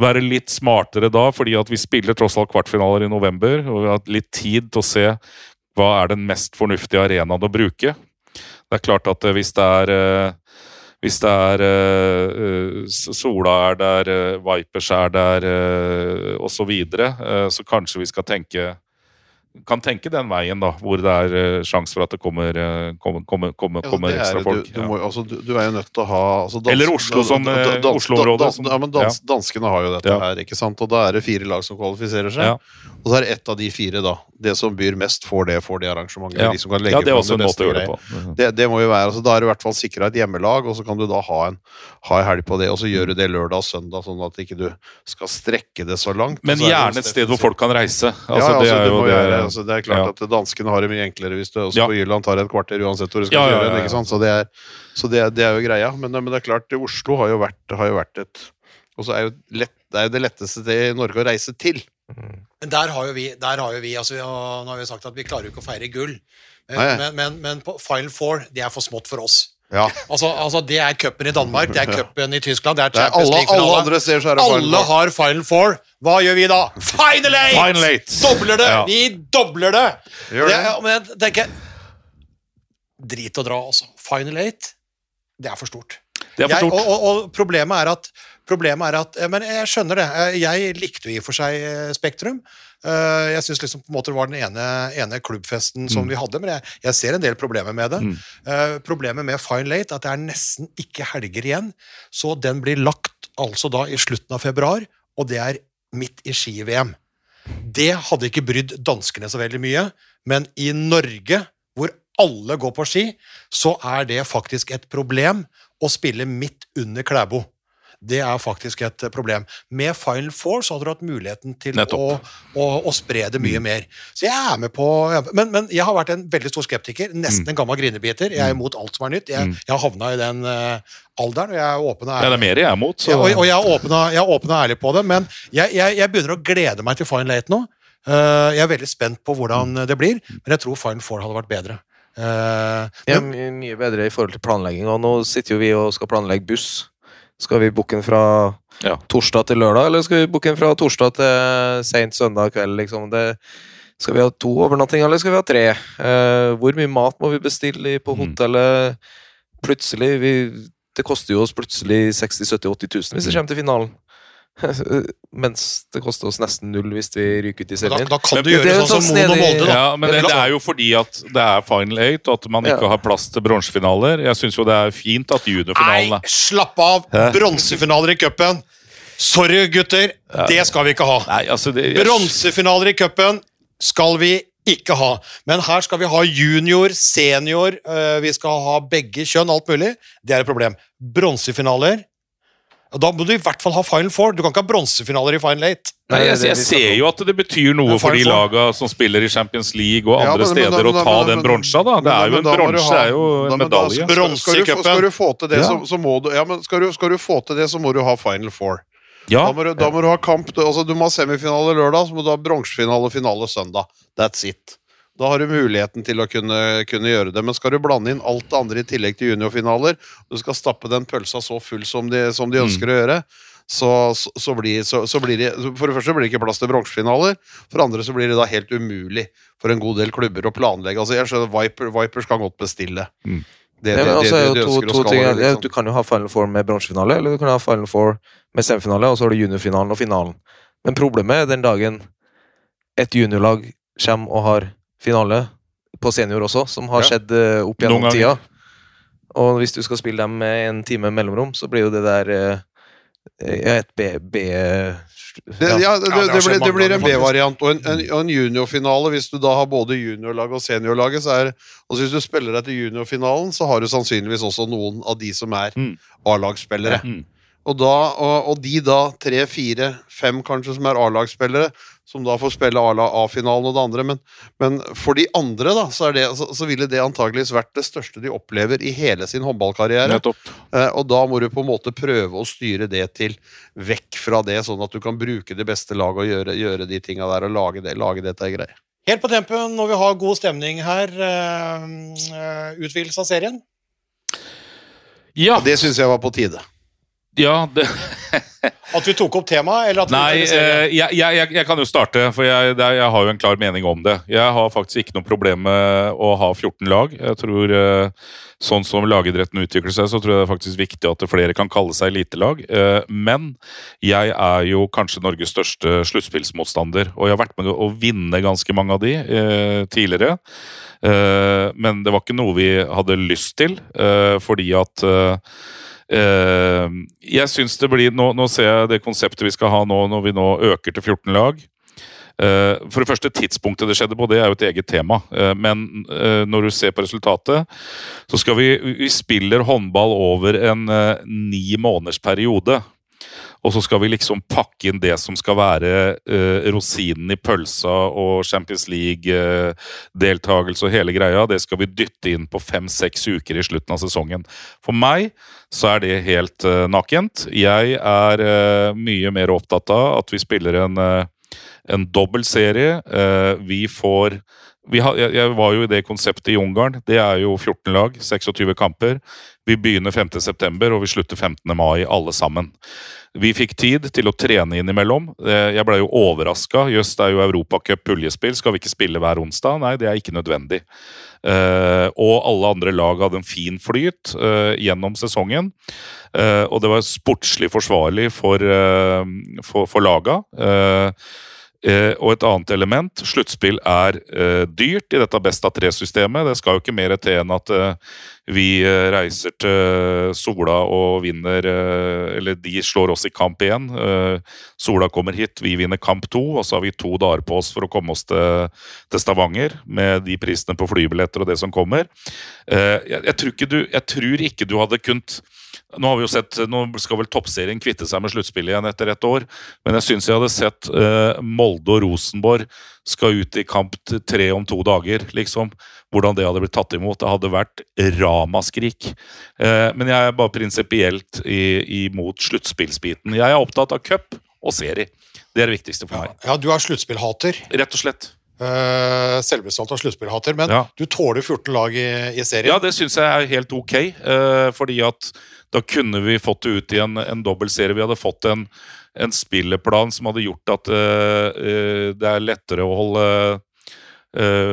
Være litt smartere da, fordi at vi spiller tross alt kvartfinaler i november, og vi har hatt litt tid til å se hva er den mest fornuftige arenaen å bruke. Det er klart at hvis det er hvis det er eh, eh, Sola er der, eh, Vipers er der uh, osv., så, videre, eh, så kanskje vi skal tenke kan tenke den veien, da, hvor det er uh, sjanse for at det kommer, eh, kommer, kommer, kommer, Ja, kommer ekstra folk. Du, du, må, altså, du, du er jo nødt til å ha altså, dans- Eller Oslo som, eh, dans- Oslo-området Dans, Ja, men dans, Danskene har jo dette Ja. her, ikke sant? og da er det fire lag som kvalifiserer seg. Ja. Og så er det ett av de fire, da. Det som byr mest, får det, får det arrangementet. Ja. De som kan legge ja, det er også en måte å gjøre det på. Mm -hmm. Det, det må jo være, altså Da er du i hvert fall sikra et hjemmelag, og så kan du da ha en, ha en helg på det. Og så gjør du det lørdag og søndag, sånn at ikke du skal strekke det så langt. Men er gjerne et sted hvor folk kan reise. ja, Altså, ja, det altså, er jo det, altså, det er klart ja. at danskene har det mye enklere hvis du også Ja. på Jylland tar et kvarter uansett hvor du skal kjøre. ja, ja. Ikke sant? Så, det er, så det, er- det er jo greia. Men, men det er klart, Oslo har jo vært, har jo vært et Og så er jo lett, det er jo det letteste stedet i Norge å reise til. Men der har jo vi, der har jo vi altså vi har, Nå har vi sagt at vi klarer jo ikke å feire gull. Men, men, men, men på Final Four, det er for smått for oss. Ja. Altså, altså Det er cupen i Danmark, det er cupen i Tyskland, det er Champions alle, alle League-finale. Alle Four. har Final Four. Hva gjør vi da? Final eight! Final eight! Dobler det! Ja. Vi dobler det! Gjør det det. men jeg tenker Drit å dra, altså. Final eight, det er for stort. Det er for Jeg, og, og, og problemet er at Problemet er at, Men jeg skjønner det. Jeg likte jo i og for seg eh, Spektrum. Eh, Jeg syns liksom på en måte det var den ene, ene klubbfesten som vi hadde, men jeg, jeg ser en del problemer med det. Mm. Uh, Problemet med Fine Late er at det er nesten ikke helger igjen, så den blir lagt altså da i slutten av februar, og det er midt i ski-VM. Det hadde ikke brydd danskene så veldig mye, men i Norge, hvor alle går på ski, så er det faktisk et problem å spille midt under Klæbo. Det er faktisk et problem. Med Final Four så hadde du hatt muligheten til å, å, å spre det mye mer. Så jeg er med på men, men jeg har vært en veldig stor skeptiker. Nesten en gammel grinebiter. Jeg er imot alt som er nytt. Jeg, jeg har havna i den uh, alderen, og jeg er åpen og Ja, det er mer jeg er mot. Så. Ja, og, og jeg er åpen og, jeg er åpen og ærlig på det, men jeg, jeg, jeg begynner å glede meg til Fine Late nå. Uh, jeg er veldig spent på hvordan det blir, men jeg tror Fine Four hadde vært bedre. Uh, Ja, men, ja, mye bedre i forhold til planlegging. Og nå sitter jo vi og skal planlegge buss. Skal vi booke den fra Ja. torsdag til lørdag, eller skal vi booke den fra torsdag til seint søndag kveld? Liksom? Det, skal vi ha to overnattinger, eller skal vi ha tre? Eh, hvor mye mat må vi bestille på Mm. hotellet? Plutselig vi, Det koster jo oss plutselig 60 70 80 000 hvis vi kommer til finalen. Mens det koster oss nesten null hvis vi ryker ut i da, serien. da kan Men du det er gjøre jo sånn som sånn Moen og Molde, da. Ja, men det, det er jo fordi at det er final eight, og at man ikke Ja. har plass til bronsefinaler. Jeg syns jo det er fint at juniorfinalen Nei, slapp av! Bronsefinaler i cupen! Sorry, gutter. Det skal vi ikke ha. Nei, altså det, jeg- Bronsefinaler i cupen skal vi ikke ha. Men her skal vi ha junior, senior, øh, vi skal ha begge kjønn, alt mulig. Det er et problem. Bronsefinaler og Da må du i hvert fall ha Final Four. Du kan ikke ha bronsefinaler i Final Eight. Nei, jeg, jeg ser jo at det betyr noe for de laga som spiller i Champions League og andre ja, men steder, å men ta men- den bronsa, da. Det er jo en bronse, er jo en men da medalje. skal- skal- Bronse i du. Skal du få til det, så, så må du Ja, men skal du, skal du få til det, så må du ha Final Four. Ja, Da må du, da må du ha kamp. Altså, du må ha semifinale lørdag, så må du ha bronsefinale og finale søndag. That's it. Da har du muligheten til å kunne, kunne gjøre det. Men skal du blande inn alt det andre i tillegg til juniorfinaler, og du skal stappe den pølsa så full som de, som de ønsker å gjøre, så, så, så, blir, så, så blir det For det første blir det ikke plass til bronsefinaler. For det andre så blir det da helt umulig for en god del klubber å planlegge. Altså Jeg skjønner Viper, Vipers kan godt bestille. Mm. Det, det, det, altså, jo to, ønsker å to ting, være, liksom. Du kan jo ha Final Four med bronsefinale, eller du kan ha Final Four med semifinale, og så har du juniorfinalen og finalen. Men problemet er den dagen et juniorlag kommer og har finale på senior også, som har Ja. skjedd eh, opp gjennom tida. Og hvis du skal spille dem med en time mellomrom, så blir jo det der eh, ja, et B... B Det, ja, det, Ja, det det, blir, det blir en. B-variant og en, en, en juniorfinale. Hvis du da har både juniorlaget og seniorlaget, så er altså Hvis du spiller deg til juniorfinalen, så har du sannsynligvis også noen av de som er Mm. A-lagsspillere. Mm. Og, og, og de da, tre, fire, fem kanskje, som er A-lagsspillere, som da får spille A-finalen og det andre, men, men for de andre, da, så, er det, så, så ville det antageligvis vært det største de opplever i hele sin håndballkarriere. Eh, og da må du på en måte prøve å styre det til vekk fra det, sånn at du kan bruke det beste laget og gjøre, gjøre de tinga der og lage, det, lage dette greier. Helt på tempen når vi har god stemning her. Uh, eh, Utvidelse av serien. Ja, det syns jeg var på tide. Ja det, At vi tok opp temaet, eller at vi Nei, eh, jeg, jeg, jeg, jeg kan jo starte, for jeg, har jo en klar mening om det. Jeg har faktisk ikke noe problem med å ha 14 lag. Jeg tror eh, Sånn som lagidretten utvikler seg, så tror jeg det er faktisk viktig at flere kan kalle seg elitelag. Eh, Men jeg er jo kanskje Norges største sluttspillsmotstander, og jeg har vært med å vinne ganske mange av de tidligere. Men det var ikke noe vi hadde lyst til, fordi at jeg synes det blir nå, nå ser jeg det konseptet vi skal ha nå når vi nå øker til 14 lag. Eh, for det første, tidspunktet det skjedde på, det er jo et eget tema. Eh, men eh, når du ser på resultatet, så skal vi Vi spiller håndball over en eh, ni måneders periode. Og så skal vi liksom pakke inn det som skal være uh, rosinen i pølsa og Champions League-deltakelse og hele greia. Det skal vi dytte inn på fem-seks uker i slutten av sesongen. For meg så er det helt uh, nakent. Jeg er eh, mye mer opptatt av at vi spiller en, uh, en dobbel serie. Vi får har, jeg, jeg var jo i det konseptet i Ungarn. Det er jo 14 lag, 26 kamper. Vi begynner 5.9, og vi slutter 15. mai, alle sammen. Vi fikk tid til å trene innimellom. Eh, Jeg ble jo overraska. Jøss, det er jo Europacup puljespill. Skal vi ikke spille hver onsdag? Nei, det er ikke nødvendig. Eh, og alle andre lag hadde en fin flyt eh, gjennom sesongen. Og det var sportslig forsvarlig for, for, for laga. Eh, og et annet element, sluttspill er eh, dyrt i dette best av tre-systemet. Det skal jo ikke mer til enn at eh, vi eh, reiser til Sola og vinner eh, Eller de slår oss i kamp. Eh, Sola kommer hit, vi vinner kamp to, og så har vi to dager på oss for å komme oss til, Stavanger med de prisene på flybilletter og det som kommer. Eh, jeg, tror ikke du, jeg tror ikke du hadde kunnet nå har vi jo sett, nå skal vel toppserien kvitte seg med sluttspillet igjen etter et år, men jeg syns jeg hadde sett eh, Molde og Rosenborg skal ut i kamp tre om to dager, liksom. Hvordan det hadde blitt tatt imot. Det hadde vært ramaskrik. Eh, men jeg er bare prinsipielt imot sluttspillsbiten. Jeg er opptatt av cup og serie. Det er det viktigste for meg. Ja, du er sluttspillhater. Rett og slett. Uh, Selvbestalt av sluttspillhater, men Ja. du tåler 14 lag i, i serien. Ja, det syns jeg er helt ok. uh, fordi at da kunne vi fått det ut i en, en dobbeltserie. Vi hadde fått en, en spilleplan som hadde gjort at uh, eh, det er lettere å holde eh,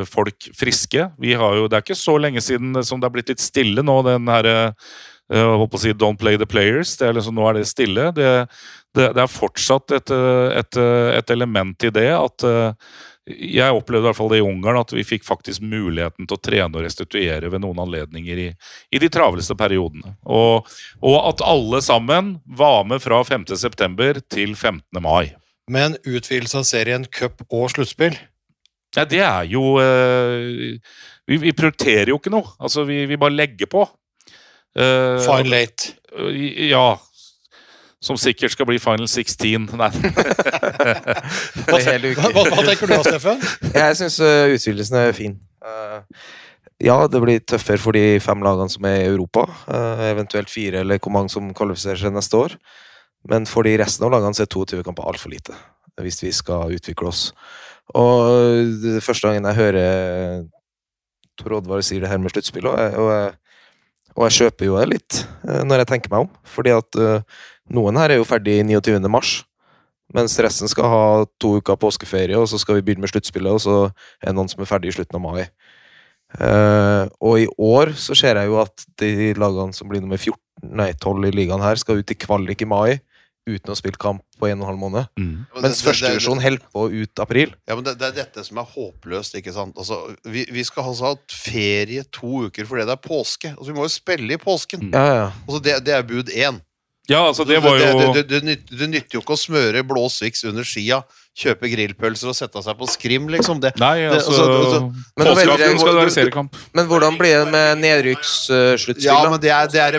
folk friske. Vi har jo, Det er ikke så lenge siden som det har blitt litt stille nå, den herre jeg holdt på å si 'don't play the players'. Er liksom, nå er det stille. Det, det, det er fortsatt et, eh, et, eh, et element i det at eh, jeg opplevde i hvert fall det i Ungarn, at vi fikk faktisk muligheten til å trene og restituere ved noen anledninger i, i de travleste periodene. Og, og at alle sammen var med fra 5.9. til 15. mai. Men utvidelse av serien cup og sluttspill Ja, det er jo eh, vi, vi prioriterer jo ikke noe. Altså, vi, vi bare legger på. Uh, Fine late. Ja. Som sikkert skal bli Final 16. Nei. Hva, Det er hva, hva, tenker du da, Steffen? Jeg syns utvidelsen er fin. Uh, ja, det blir tøffere for de fem lagene som er i Europa. Uh, eventuelt fire, eller hvor mange som kvalifiserer seg neste år. Men for de resten av lagene så er 22 kamper altfor lite, hvis vi skal utvikle oss. Og det første gangen jeg hører Tor Oddvar sier det her med sluttspill, og jeg, og Og jeg kjøper jo det litt, eh, når jeg tenker meg om. Fordi at uh, noen her er jo ferdig 29. mars. Mens resten skal ha to uker påskeferie, og så skal vi begynne med sluttspillet, og så er det noen som er ferdig i slutten av mai. Uh, og i år så ser jeg jo at de lagene som blir nummer 14, nei 12 i ligaen her, skal ut i kvalik i mai uten å spille kamp på en og en halv måned. Mm. Mens førstedivisjon holder på ut april. Ja, men det, det er dette som er håpløst. ikke sant? Altså, vi, vi skal altså ha ferie to uker fordi det er påske. Altså, Vi må jo spille i påsken. Mm. Ja, ja. Altså, det, det er bud én. Ja, altså, det var jo det, det, det, nytter, det nytter jo ikke å smøre blå Swix under skia, kjøpe grillpølser og sette seg på skrim, liksom. Det, Nei, det- altså, altså, altså, Men Påskeaften skal det være seriekamp. Men hvordan blir det med nedrykkssluttspill, ja, men det er, det, er,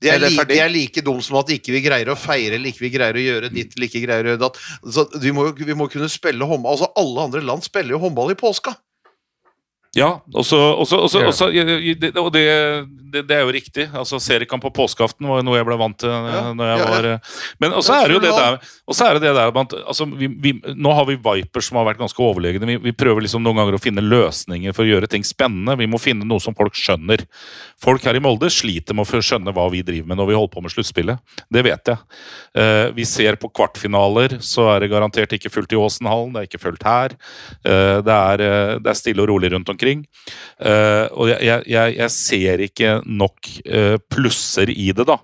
det, Er det li, det like dumt som at ikke vi greier å feire, eller ikke vi greier å gjøre ditt, eller ikke greier å gjøre datt. Så vi må jo vi må kunne spille håndball. Altså, alle andre land spiller jo håndball i påska. Ja, også, også, også, og og det, og det, det, det er jo riktig. Altså, Seriekamp på påskeaften var jo noe jeg ble vant til. Ja, når jeg ja, var Ja. Men også er det jo det der også er det det der altså, vi, vi, Nå har vi Vipers som har vært ganske overlegne. Vi, vi prøver liksom noen ganger å finne løsninger for å gjøre ting spennende. Vi må finne noe som folk skjønner. Folk her i Molde sliter med å skjønne hva vi driver med når vi holder på med sluttspillet. Det vet jeg. Uh, vi ser på kvartfinaler, så er det garantert ikke fullt i Åsenhallen. Det er ikke fullt her. Uh, det, er, uh, det er stille og rolig rundt omkring. Eh, og jeg, jeg, jeg, ser ikke nok uh, plusser i det, da.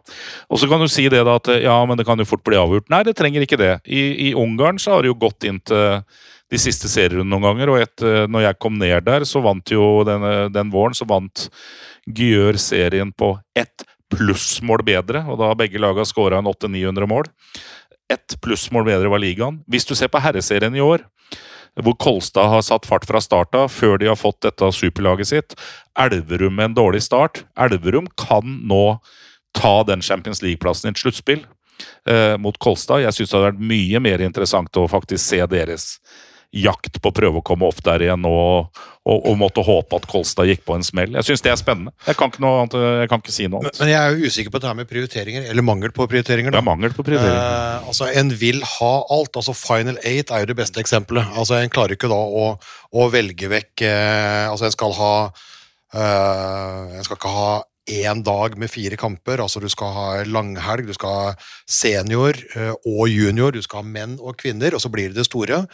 Og så kan du si det da at ja, men det kan jo fort bli avgjort. Nei, det trenger ikke det. I, i Ungarn så har det jo gått inn til de siste serierundene noen ganger, og et, eh, når jeg kom ned der, så vant jo den, den våren så vant Gjør serien på ett plussmål bedre, og da har begge laga skåra en 800-900 mål. Ett plussmål bedre var ligaen. Hvis du ser på herreserien i år, hvor Kolstad har satt fart fra start før de har fått dette superlaget sitt. Elverum med en dårlig start. Elverum kan nå ta den Champions League-plassen i et sluttspill eh, mot Kolstad. Jeg syns det hadde vært mye mer interessant å faktisk se deres jakt på å prøve å komme opp der igjen og, og, og måtte håpe at Kolstad gikk på en smell. Jeg syns det er spennende. Jeg kan annet, jeg kan ikke si noe annet. men jeg er jo usikker på det her med prioriteringer, eller mangel på prioriteringer. Det er mangel på prioriteringer. Eh, altså, En vil ha alt. altså Final Eight er jo det beste eksempelet. altså En klarer ikke da å, å velge vekk eh, altså En skal ha Uh, En skal ikke ha én dag med fire kamper. altså Du skal ha langhelg, du skal ha senior eh, og junior, du skal ha menn og kvinner, og så blir det det store.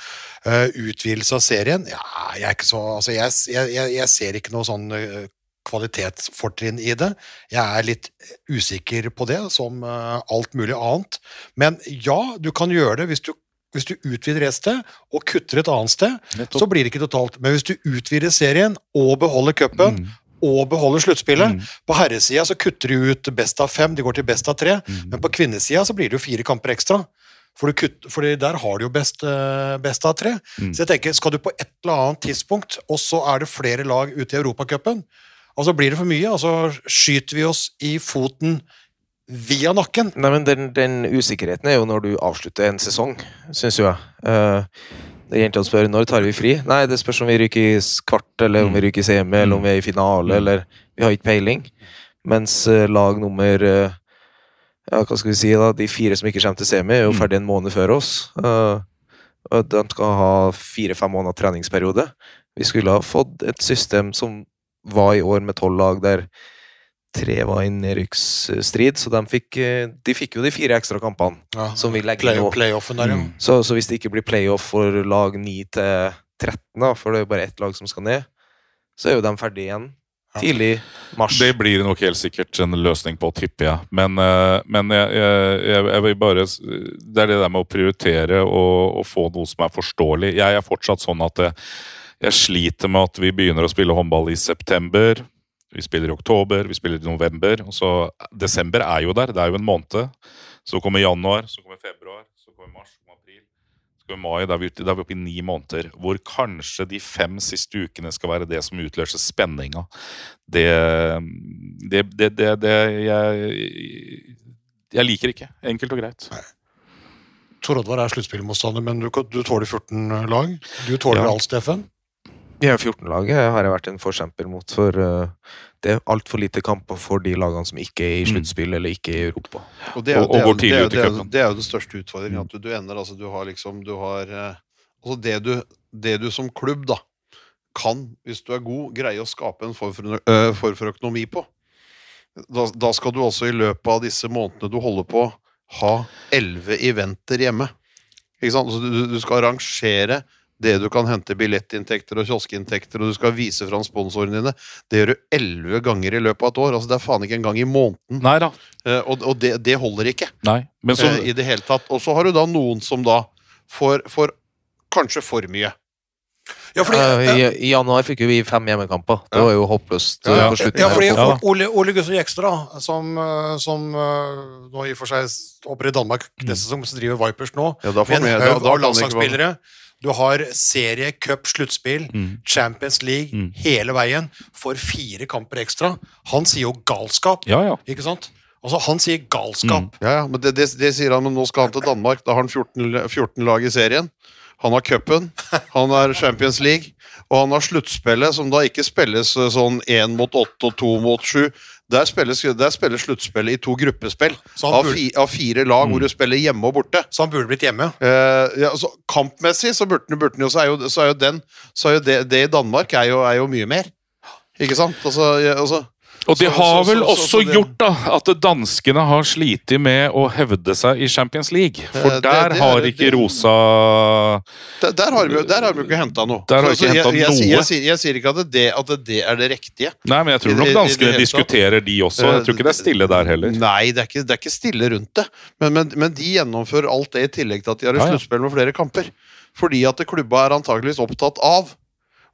Eh, utvidelse av serien ja, jeg, er ikke så, altså jeg, jeg, jeg, ser ikke noe sånn eh, kvalitetsfortrinn i det. Jeg er litt usikker på det, som alt mulig annet. Men ja, du kan gjøre det hvis du, hvis du utvider et sted og kutter et annet sted. Nettopp. Så blir det ikke totalt. Men hvis du utvider serien og beholder cupen Mm. Og beholder sluttspillet Mm. På herresida så kutter de ut best av fem, de går til best av tre. Mm. Men på kvinnesida så blir det jo fire kamper ekstra. For du kutt, fordi der har du jo best, eh, best av tre. Mm. Så jeg tenker, skal du på et eller annet tidspunkt, og så er det flere lag ute i Europacupen, så blir det for mye, og så skyter vi oss i foten via nakken. Nei, men den, den usikkerheten er jo når du avslutter en sesong, syns jo jeg. Uh, Jentene spør når tar vi fri. Nei, det spørs om vi ryker i kvart, eller om vi ryker i semi, eller om vi er i finale, Mm. eller Vi har ikke peiling. Mens eh, lag nummer eh, Ja, hva skal vi si, da? De fire som ikke kommer til semi, er jo Mm. ferdig en måned før oss. Eh, og de skal ha fire-fem måneder treningsperiode. Vi skulle ha fått et system som var i år med tolv lag, der tre var i nedrykksstrid, så de fikk, eh, de fikk jo de fire ekstra kampene Ja, som vi legger play, nå. playoffen der, ja. Mm. Så, så hvis det ikke blir playoff for lag 9 til 13, da, for det er jo bare ett lag som skal ned, så er jo de ferdige igjen tidlig mars. Det blir nok helt sikkert en løsning på, tipper jeg. Men, eh, men jeg, jeg, jeg, jeg vil bare Det er det der med å prioritere og, og få noe som er forståelig. Jeg er fortsatt sånn at jeg, jeg sliter med at vi begynner å spille håndball i september. Vi spiller i oktober, vi spiller i november. og så Desember er jo der, det er jo en måned. Så kommer januar, så kommer februar, så kommer mars, så kommer april. Så kommer mai, da er, vi, da er vi oppe i ni måneder. Hvor kanskje de fem siste ukene skal være det som utløser spenninga. Det Det, det, det, det jeg, jeg liker ikke. Enkelt og greit. Tor Oddvar er sluttspillmotstander, men du, du tåler 14 lag. Du tåler Ja. alt, Steffen. Ja, 14-laget har jeg vært en forkjemper mot, for uh, det er altfor lite kamper for de lagene som ikke er i Mm. eller ikke er i Europa. Og det er, Og- og det er, det er, det er, jo den største utfordringen. At du, du ender altså Du har liksom Du har eh, Altså det du, det du som klubb da kan, hvis du er god, greie å skape en form for, øh, form for økonomi på. da, da skal du også i løpet av disse månedene du holder på, ha elleve eventer hjemme. Ikke sant? Så du, du skal arrangere det du kan hente billettinntekter og kioskinntekter, og du skal vise fram sponsorene dine. Det gjør du elleve ganger i løpet av et år. altså Det er faen ikke en gang i måneden. Nei da. Eh, og og det, det holder ikke Nei. Men så, eh, i det hele tatt. Og så har du da noen som da får, får kanskje for mye. Ja, fordi, ja, I, I januar fikk vi fem hjemmekamper. Det var jo håpløst Ja, ja. på. Ja, fordi for Ole, Ole Gustav Jekstad, som, eh, som eh, nå i og for seg opper i Danmark neste sesong, som driver Vipers nå, Ja, da får med en haug av landslagsspillere landslagsspillere. Du har serie, cup, sluttspill, Mm. Champions League Mm. hele veien. Får fire kamper ekstra. Han sier jo galskap, ja, ja. ikke sant? Altså, han sier galskap. Ja, ja, men det, det, det sier han, men nå skal han til Danmark. Da har han 14, 14 lag i serien. Han har cupen, han har Champions League, og han har sluttspillet, som da ikke spilles eh, sånn én mot åtte og to mot sju. Der spilles, der spilles sluttspillet i to gruppespill av, fi, av fire lag, hvor du spiller hjemme og borte. Så han burde blitt hjemme. Eh, ja, altså, kampmessig så burde han jo, så er jo, så er jo den så er jo det, det i Danmark er jo, er jo mye mer. Ikke sant? Altså, ja, altså Og det har vel så- så- også gjort da at danskene har slitt med å hevde seg i Champions League. For Eh, det- der er- har ikke Rosa Der, har vi jo ikke henta noe. Der har ikke jeg, noe. jeg, sier- ikke at det, er det riktige. Nei, men jeg tror nok danskene diskuterer de også. Jeg tror ikke det er stille der heller. Nei, det er ikke, det er ikke stille rundt det. Men, men, men de gjennomfører alt det i tillegg til at de har et sluttspill med flere kamper. Fordi at klubba er antakeligvis opptatt av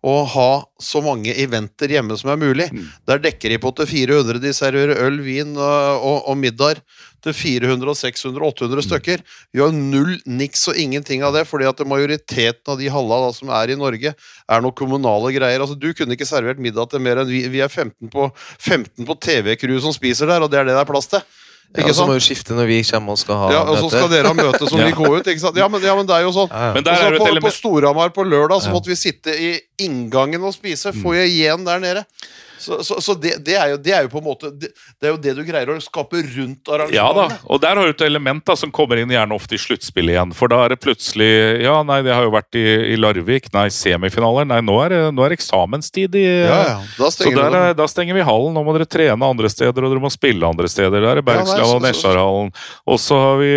å ha så mange eventer hjemme som er mulig. Mm. Der dekker de på til 400. De serverer øl, vin og, og, og middag til 400, 600, 800 stykker. Vi har null, niks og ingenting av det, fordi at majoriteten av de halla da, som er i Norge, er noe kommunale greier. Altså, Du kunne ikke servert middag til mer enn vi, vi er 15 på, 15 på TV-crew som spiser der, og det er det det er plass til. Ja, Ikke så må vi skifte når vi kommer og skal ha Ja, og så skal dere ha møte som Ja. de går ut, ikke sant? Ja, men, ja, men det er jo sånn. Ja, ja. Men der Og så er på, et på Storhamar på lørdag så Ja. måtte vi sitte i inngangen og spise. Mm. Får jeg igjen der nede? Så, så, så det, det, er jo, det er jo på en måte Det, det er jo det du greier å skape rundt Ja da, og der har du et element da, som kommer inn gjerne ofte i sluttspillet igjen. For da er det plutselig Ja, nei, det har jo vært i, i Larvik. Nei, semifinaler. Nei, nå er nå er eksamenstid i ja, ja. Da Så der, er, da stenger vi hallen. Nå må dere trene andre steder, og dere må spille andre steder. Der er Ja, Bergsland og så- så- Nesjarhallen. Og så har vi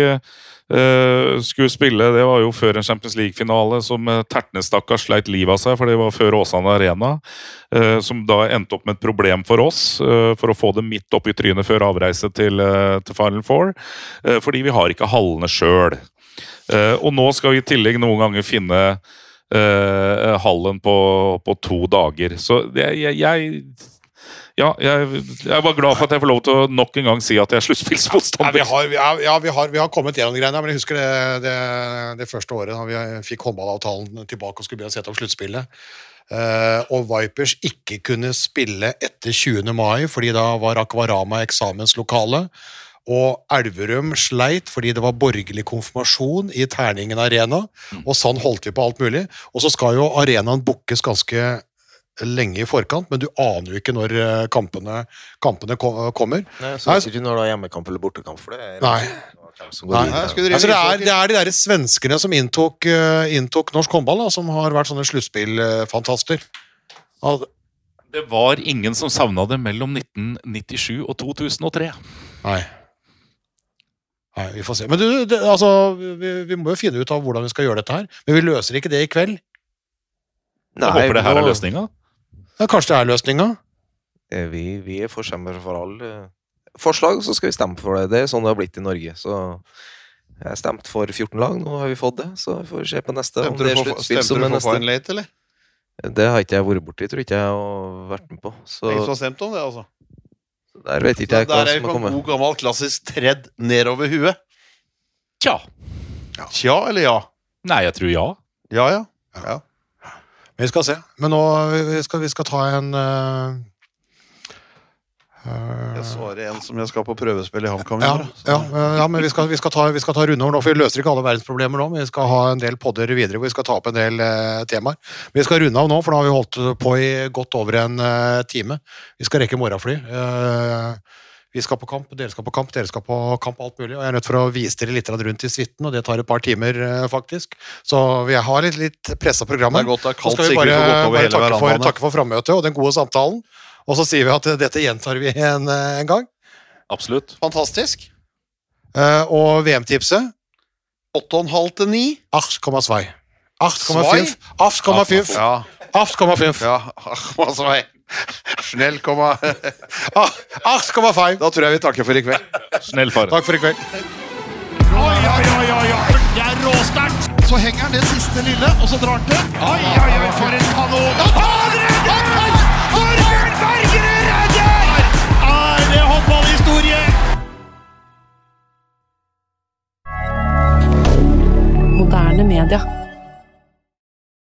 skulle spille, Det var jo før en Champions League-finale som uh, Tertnestakka sleit livet av seg, for det var før Åsane Arena. eh, som da endte opp med et problem for oss, eh, for å få det midt opp i trynet før avreise til, eh, til Final Four. eh, fordi vi har ikke hallene sjøl. og nå skal vi i tillegg noen ganger finne eh, hallen på, på to dager. Så jeg, jeg ja, jeg, jeg var glad for at jeg får lov til å nok en gang si at jeg er Ja, sluttspillsmotstander. vi, har, vi, har, ja, vi, har, vi har kommet gjennom greiene, men jeg husker det, det, det første året da vi fikk håndballavtalen tilbake og skulle begynne å sette opp sluttspillet. Uh, og Vipers ikke kunne spille etter 20. mai, fordi da var Akvarama eksamenslokale. Og Elverum sleit fordi det var borgerlig konfirmasjon i Terningen arena. Og sånn holdt vi på alt mulig. Og så skal jo arenaen bookes ganske lenge i forkant, men du aner jo ikke når eh, kampene, kampene kommer. Nei, så vet ikke når det er hjemmekamp eller bortekamp. For det er Nei. Nei. drive Altså, det, er, det er de der svenskene som inntok, eh, inntok norsk håndball, da, som har vært sånne sluttspillfantaster. Ja, Det var ingen som savna det mellom 1997 og 2003. Nei. Nei, vi får se. Men du, det, altså, vi, vi må jo finne ut av hvordan vi skal gjøre dette her. Men vi løser ikke det i kveld. Nei, Jeg håper det her er løsninga. Ja, kanskje det er løsninga? Eh, Vi, vi er forkjempere for alle forslag, så skal vi stemme for det. Det er sånn det har blitt i Norge. Så jeg stemte for 14 lag, nå har vi fått det. Så vi får se på neste. om Stemte det du for, som stemte er du for Late, eller? Det har ikke jeg vært borti, tror ikke jeg, har vært med på. Så Ingen som har stemt om det, altså. der vet ikke jeg hva Der vi som på kommet. en er god gammel klassisk tredd nedover huet. Tja. Tja eller ja? Nei, jeg tror ja. Ja, ja. ja. Vi skal se. Men nå vi skal vi skal ta en uh, Jeg svarer en som jeg skal på prøvespill i HamKam. Ja, ja, eh, ja, men vi skal, vi skal ta, vi skal ta rundover nå, for vi løser ikke alle verdensproblemer nå. Men vi skal ha en del podder videre hvor vi skal ta opp en del uh, temaer. Vi skal runde av nå, for nå har vi holdt på i godt over en uh, time. Vi skal rekke morgenfly. Eh, vi skal på kamp, dere skal på kamp, dere skal på kamp, alt mulig. Og jeg er nødt for å vise dere litt rundt i suiten, og det tar et par timer, eh, faktisk. Så vi har litt, litt pressa program Det er godt det er Så kaldt, skal så vi bare, bare takke, for, takke for frammøtet og den gode samtalen. Og så sier vi at dette gjentar vi en, eh, en gang. Absolutt. Fantastisk. Eh, og VM-tipset 8,5 til 9. 8,2. 8,5. 8,5. Ja. 8,5. ja. Altså, hei. Snell, komma. 8,5. Da tror jeg vi takker for i kveld. Snell far. Takk for i kveld. Oi, oi, oi, oi, oi. Det er råsterkt. Så henger han det siste lille, og så drar han til. Oi, oi, oi, for en kanon. Han redder! Torbjørn Bergerud redder! Er det håndballhistorie? Moderne media.